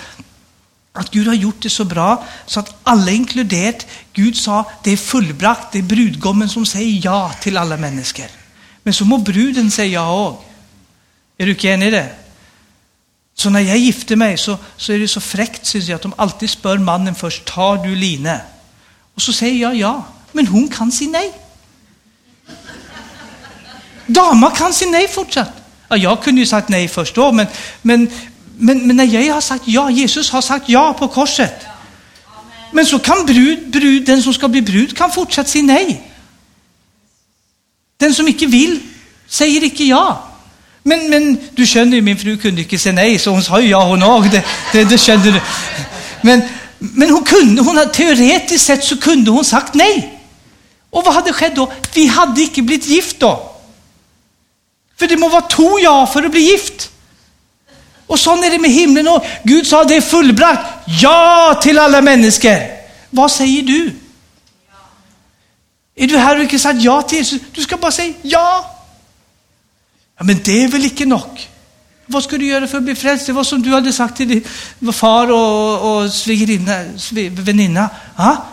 att Gud har gjort det så bra så att alla inkluderat. Gud sa det är fullbrakt, det är brudgommen som säger ja till alla människor. Men så må bruden säga ja också. Är du inte enig i det? Så när jag gifter mig så, så är det så fräckt syns jag, att de alltid spör mannen först, tar du Line? Och så säger jag ja, men hon kan säga nej. Damer kan säga nej fortsatt. Ja, jag kunde ju sagt nej först då, men, men, men, men när jag har sagt ja, Jesus har sagt ja på korset. Men så kan brud, brud, den som ska bli brud kan fortsatt säga nej. Den som inte vill säger inte ja. Men, men du känner ju, min fru kunde inte säga nej, så hon sa ju ja hon också. Det, det, det kände du. Men, men hon kunde, hon, teoretiskt sett så kunde hon sagt nej. Och vad hade skett då? Vi hade inte blivit gift då. För det må vara två ja för att bli gift. Och så är det med himlen och Gud sa det är fullbrakt. Ja till alla människor. Vad säger du? Är du här och inte sagt ja till Jesus? Du ska bara säga ja. Ja, men det är väl inte nog. Vad ska du göra för att bli frälst? Det var som du hade sagt till din far och, och svigerinna, väninna. Ja?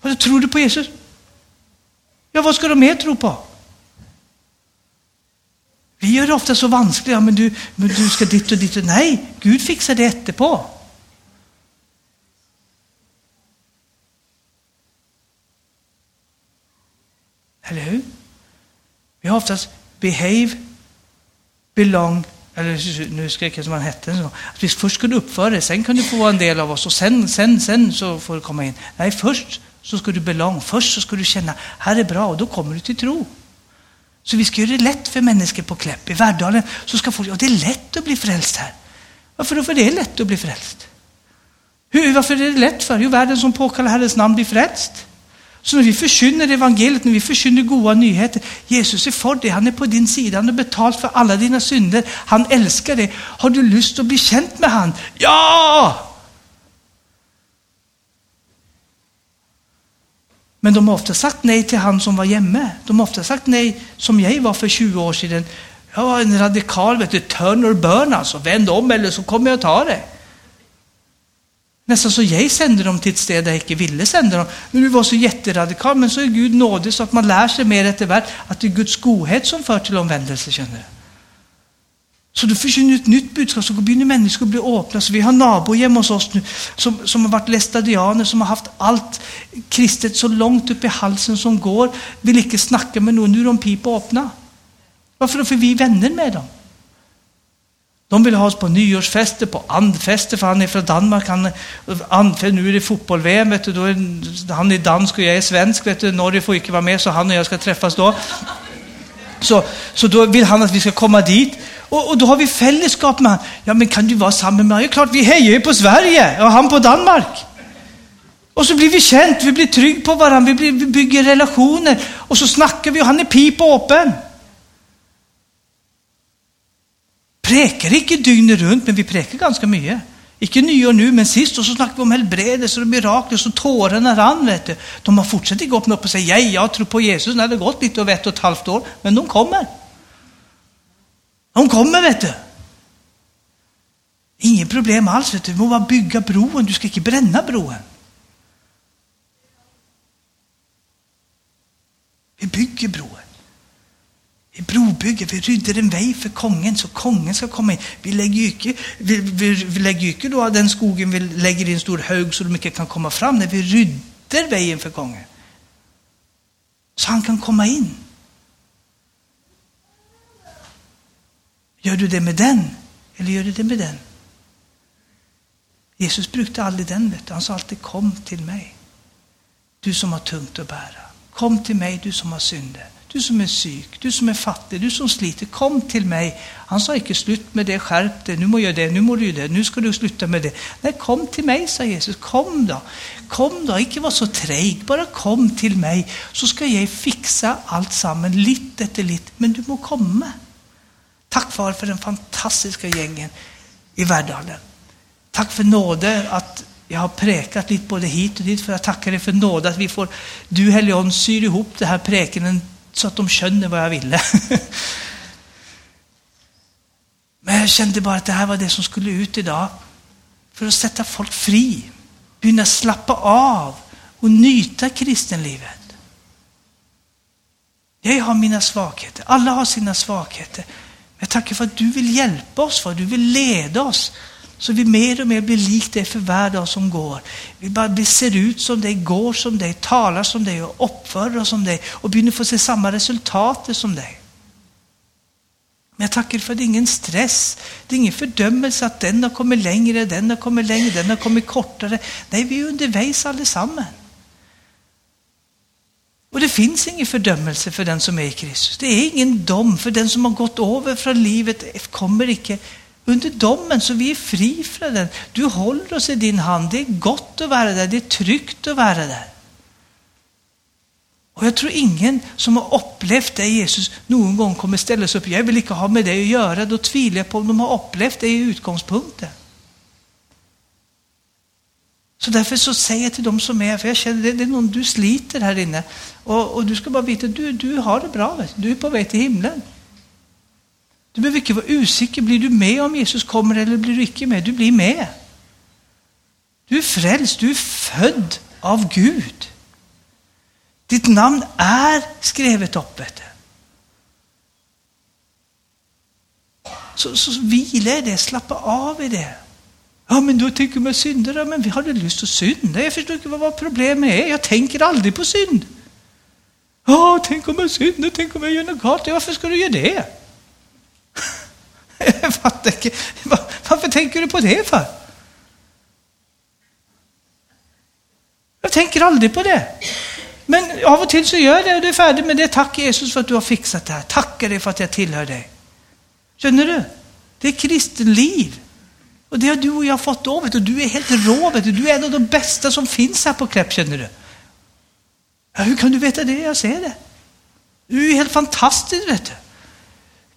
Vad tror du på Jesus? Ja, vad ska de mer tro på? Vi gör det ofta så vanskligt. Ja, men du, men du ska dit och dit. Och, nej, Gud fixar det efterpå. Eller hur? Vi har oftast behave, belong, eller nu skrek jag som han hette. Så, att vi först skulle uppföra det, sen kan du få vara en del av oss och sen, sen, sen så får du komma in. Nej, först så ska du belong, först så ska du känna, här är bra och då kommer du till tro. Så vi ska göra det lätt för människor på Kläpp. I Värdalen så ska folk, ja det är lätt att bli frälst här. Varför då? För det är lätt att bli frälst. Hur, varför är det lätt för? Jo, världen som påkallar Herrens namn blir frälst. Så när vi förkynner evangeliet, när vi förkynner goda nyheter, Jesus är för dig, han är på din sida, han har betalt för alla dina synder, han älskar dig. Har du lust att bli känt med han? Ja! Men de har ofta sagt nej till han som var hemma. De har ofta sagt nej, som jag var för 20 år sedan. Jag var en radikal, vet du, turn or burn alltså. Vänd om eller så kommer jag ta det. Nästan så jag sände dem till ett ställe där jag inte ville sända dem. Men du var så jätteradikal, men så är Gud nådig så att man lär sig mer efterhvert att det är Guds godhet som för till omvändelse, känner du. Så du förkynner ett nytt budskap, så börjar människor bli öppna. Så vi har nabo hemma hos oss nu som, som har varit lästadianer, som har haft allt kristet så långt upp i halsen som går, vill inte snacka med någon, nu är de pipa öppna. Varför då? För vi är vänner med dem. De vill ha oss på nyårsfester, på andfester, för han är från Danmark. Han, andfest, nu är det fotboll-VM, vet du, då är, han är dansk och jag är svensk. Vet du, Norge får inte vara med, så han och jag ska träffas då. Så, så då vill han att vi ska komma dit. Och, och då har vi fällskap med honom. Ja, men kan du vara samman med honom? Ja, klart, vi hejar ju på Sverige och han på Danmark. Och så blir vi känt, vi blir trygga på varandra, vi, blir, vi bygger relationer. Och så snackar vi och han är pip och öppen. Präkar inte dygnet runt, men vi präkar ganska mycket. Icke nyår nu, men sist och så snackade vi om helbredelse och mirakler så tårarna rann. Vet du. De har fortsatt gå upp och säga, ja, jag tror på Jesus när det gått lite över ett och ett halvt år, men de kommer. De kommer, vet du. Inget problem alls, vet du. Du må bara bygga broen, du ska inte bränna broen. Vi bygger broen. Vi brobygger, vi rydder en väg för kongen så kongen ska komma in. Vi lägger inte, vi, vi, vi lägger inte då den skogen vi lägger i en stor hög så de inte kan komma fram. När vi rydder vägen för kongen. Så han kan komma in. Gör du det med den eller gör du det med den? Jesus brukade aldrig den. Vet du. Han sa alltid kom till mig. Du som har tungt att bära. Kom till mig du som har synder. Du som är syk, du som är fattig, du som sliter. Kom till mig. Han sa inte slut med det, skärp dig, nu må jag det, nu må du det, nu ska du sluta med det. Nej, kom till mig, sa Jesus. Kom då. Kom då, inte var så treg, bara kom till mig så ska jag fixa allt samman, lite efter lite, men du må komma. Tack far för den fantastiska gängen i Värdalen. Tack för nåde att jag har präkat lite både hit och dit, för jag tackar dig för nåd att vi får, du Helion syr ihop det här präkenen så att de känner vad jag ville. *laughs* Men jag kände bara att det här var det som skulle ut idag. För att sätta folk fri, börja slappa av och nyta kristenlivet. Jag har mina svagheter, alla har sina svagheter. men Jag tackar för att du vill hjälpa oss, för att du vill leda oss. Så vi mer och mer blir lik det för varje dag som går. Vi bara ser ut som dig, går som dig, talar som dig och uppför oss som dig och börjar få se samma resultat som dig. Men jag tackar för att det är ingen stress, det är ingen fördömelse att den har kommit längre, den har kommit längre, den har kommit kortare. Nej, vi är undervägs allesammans. Och det finns ingen fördömelse för den som är i Kristus. Det är ingen dom för den som har gått över från livet, kommer icke under domen, så vi är fri från den. Du håller oss i din hand. Det är gott att vara där, det är tryggt att vara där. Och jag tror ingen som har upplevt det Jesus någon gång kommer ställa sig upp. Jag vill inte ha med det att göra. Då tvivlar jag på om de har upplevt det i utgångspunkten. Så därför så säger jag till dem som är för jag känner det, det är någon du sliter här inne. Och, och du ska bara veta, du, du har det bra. Du är på väg till himlen. Du behöver inte vara osäker. Blir du med om Jesus kommer eller blir du inte med? Du blir med. Du är frälst, du är född av Gud. Ditt namn är skrivet upp. Så, så vila i det, slappa av i det. Ja, men då tänker man syndare, men vi hade lust att synda. Jag förstår inte vad problemet är. Jag tänker aldrig på synd. Ja, tänk om jag syndar, tänk om jag gör något gott. Varför ska du göra det? Jag fattar inte. Varför tänker du på det för? Jag tänker aldrig på det. Men av och till så gör jag det och du är färdig med det. Tack Jesus för att du har fixat det här. Tackar dig för att jag tillhör dig. Känner du? Det är kristen liv. Och det har du och jag fått då, vet du. Du är helt rå, vet du. Du är en av de bästa som finns här på Kläpp, känner du. Ja, hur kan du veta det? Jag ser det. Du är helt fantastisk, vet du.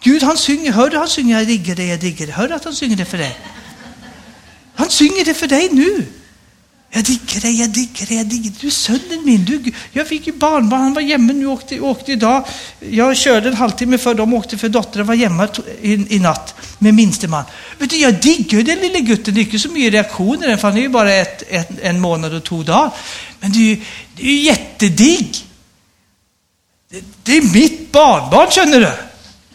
Gud han synger, hör du han synger jag digger dig, jag digger dig. Hör du att han synger det för dig? Han synger det för dig nu. Jag digger dig, jag digger dig, jag digger dig. Du är sönnen min. Du, jag fick ju barnbarn, han var hemma nu, åkte, åkte idag. Jag körde en halvtimme för de åkte för dottern var hemma i, i natt med minste man. Vet du, jag digger den lille gutten, det är inte så mycket reaktioner för han är ju bara ett, ett, en månad och två dagar. Men det är ju, det är ju jättedigg. Det, det är mitt barnbarn, känner du.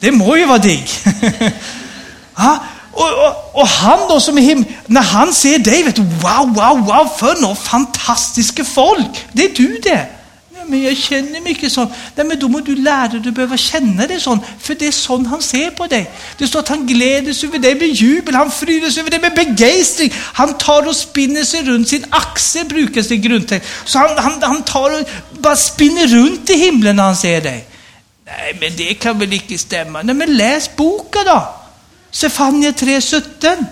Det må ju vara digg. *laughs* ja, och, och, och, han då som är him när han ser dig, vet du, wow, wow, wow, för några fantastiska folk. Det är du det. Ja, men jag känner mycket sånt. Nej, men då måste du lära dig, du behöver känna dig sån, för det är sån han ser på dig. Det står att han gläder sig över dig med jubel, han fryder sig över dig med begeistring. Han tar och spinner sig runt sin axel, brukar sin grundtext. Så han, han, han tar och bara spinner runt i himlen när han ser dig. Nej, men det kan väl inte stämma. Nej, men läs boken då. Sefania 3.17.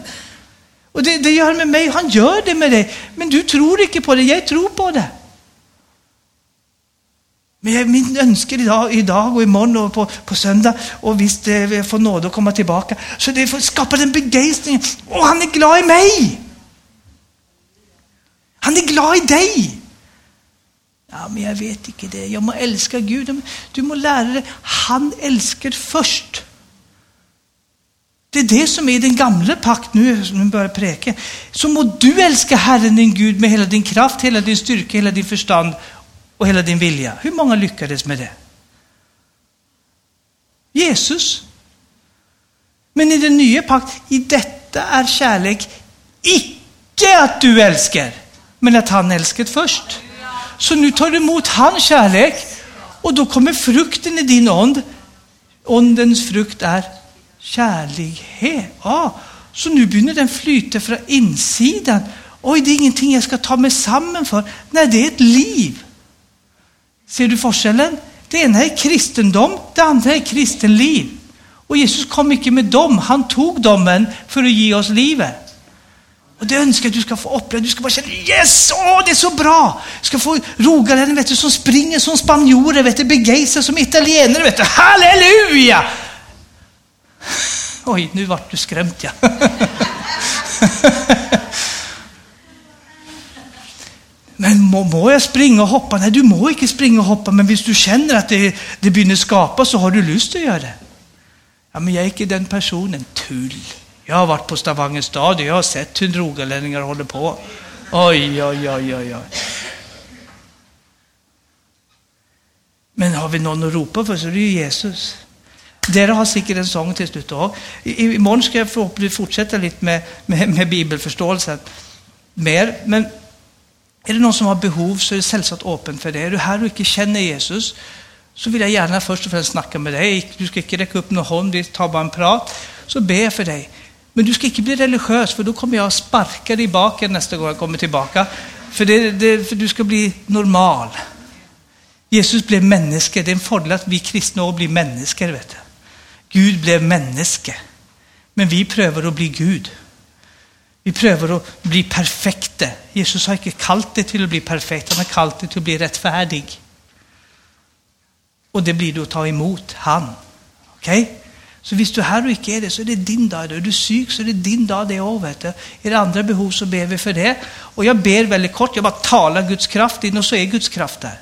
Och det, det gör med mig, han gör det med dig. Men du tror inte på det, jag tror på det. Men min önskan idag, idag och imorgon och på, på söndag och visst eh, jag får nåd att komma tillbaka. Så det får skapa den begeistringen. Och han är glad i mig. Han är glad i dig. Ja, men jag vet inte det. Jag må älska Gud. Du må lära dig. Han älskar först. Det är det som är den gamla pakt nu, som nu börjar präka. Så må du älska Herren din Gud med hela din kraft, hela din styrka, hela din förstånd och hela din vilja. Hur många lyckades med det? Jesus. Men i den nya pakt, i detta är kärlek icke att du älskar, men att han älskat först. Så nu tar du emot hans kärlek Och då kommer frukten i din ond. Ondens frukt är kärlighet. Ja, så nu börjar den flyta från insidan. Oj, det är ingenting jag ska ta mig samman för. Nej, det är ett liv. Ser du forskellen? Det ena är kristendom, det andra är kristenliv. Och Jesus kom inte med dem, han tog domen för att ge oss livet. Och det önskar jag att du ska få uppleva. Du ska bara känna yes, åh det är så bra. Du ska få rogalänningar vet du, som springer som spanjorer, vet du, begejsar som italienare. Vet du. Halleluja! *laughs* Oj, nu vart du skrämt ja. *laughs* Men må, må jag springa och hoppa? Nej, du må inte springa och hoppa, men om du känner att det, det börjar skapa så har du lust att göra det. Ja, men jag är inte den personen. Tull. Jag har varit på Stavanger stad och jag har sett hur drogalänningar håller på. Oj, oj, oj, oj, oj. Men har vi någon att ropa för så är det ju Jesus. Dere har säkert en sång till slut Imorgon ska jag förhoppningsvis fortsätta lite med, med, med bibelförståelsen mer. Men är det någon som har behov så är det sällsamt öppen för det. Är du här och inte känner Jesus så vill jag gärna först och främst snacka med dig. Du ska inte räcka upp någon hand, vi tar bara en prat. Så ber jag för dig. Men du ska inte bli religiös för då kommer jag sparka dig i baken nästa gång jag kommer tillbaka. För, det, det, för du ska bli normal. Jesus blev människa. Det är en fördel att vi kristna också blir människor. Vet du. Gud blev människa. Men vi prövar att bli Gud. Vi prövar att bli perfekta. Jesus har inte kallat dig till att bli perfekt, han har kallat dig till att bli rättfärdig. Och det blir du att ta emot han. Okej? Så hvis du är här och inte är det, så är det din dag. Är du sjuk så är det din dag det också. Vet. Är det andra behov så ber vi för det. Och jag ber väldigt kort, jag bara talar Guds kraft in och så är Guds kraft där.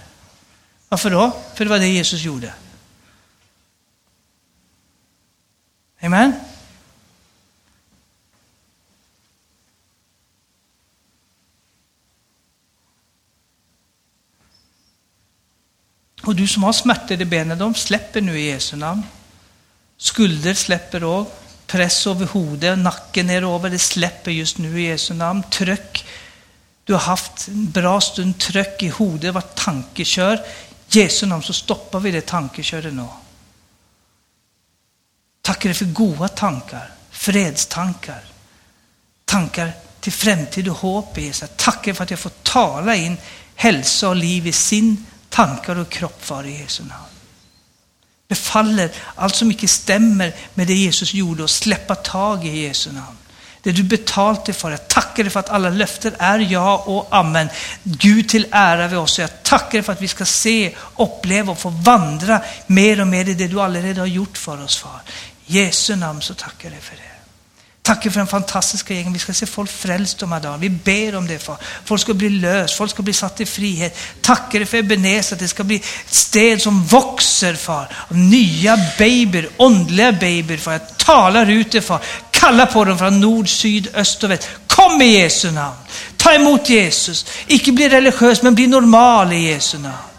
Varför då? För det var det Jesus gjorde. Amen? Och du som har smärtor i benen, de släpper nu i Jesu namn. Skulder släpper av, Press över huvudet, nacken neröver, det släpper just nu i Jesu namn. Tryck. Du har haft en bra stund tryck i huvudet, varit tankekör. I Jesu namn så stoppar vi det tankeköret nu. Tackar dig för goda tankar, fredstankar, tankar till framtid och hopp i Jesus. Tackar för att jag får tala in hälsa och liv i sin tankar och kropp för i Jesu namn. Befaller allt som inte stämmer med det Jesus gjorde och släppa tag i Jesu namn. Det du betalt dig för. Jag tackar dig för att alla löften är ja och amen. Gud till ära vid oss. Jag tackar dig för att vi ska se, uppleva och få vandra mer och mer i det du allerede har gjort för oss, far. I Jesu namn så tackar jag dig för det. Tack för den fantastiska gängen. Vi ska se folk frälst de här dagarna. Vi ber om det far. Folk ska bli löst, folk ska bli satt i frihet. Tackar dig för Ebenezer, att det ska bli ett sted som växer far. Av nya babyer, åndliga babyer far. Jag talar ut det far. Kalla på dem från nord, syd, öst och väst. Kom i Jesu namn. Ta emot Jesus. Icke bli religiös, men bli normal i Jesu namn.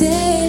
Det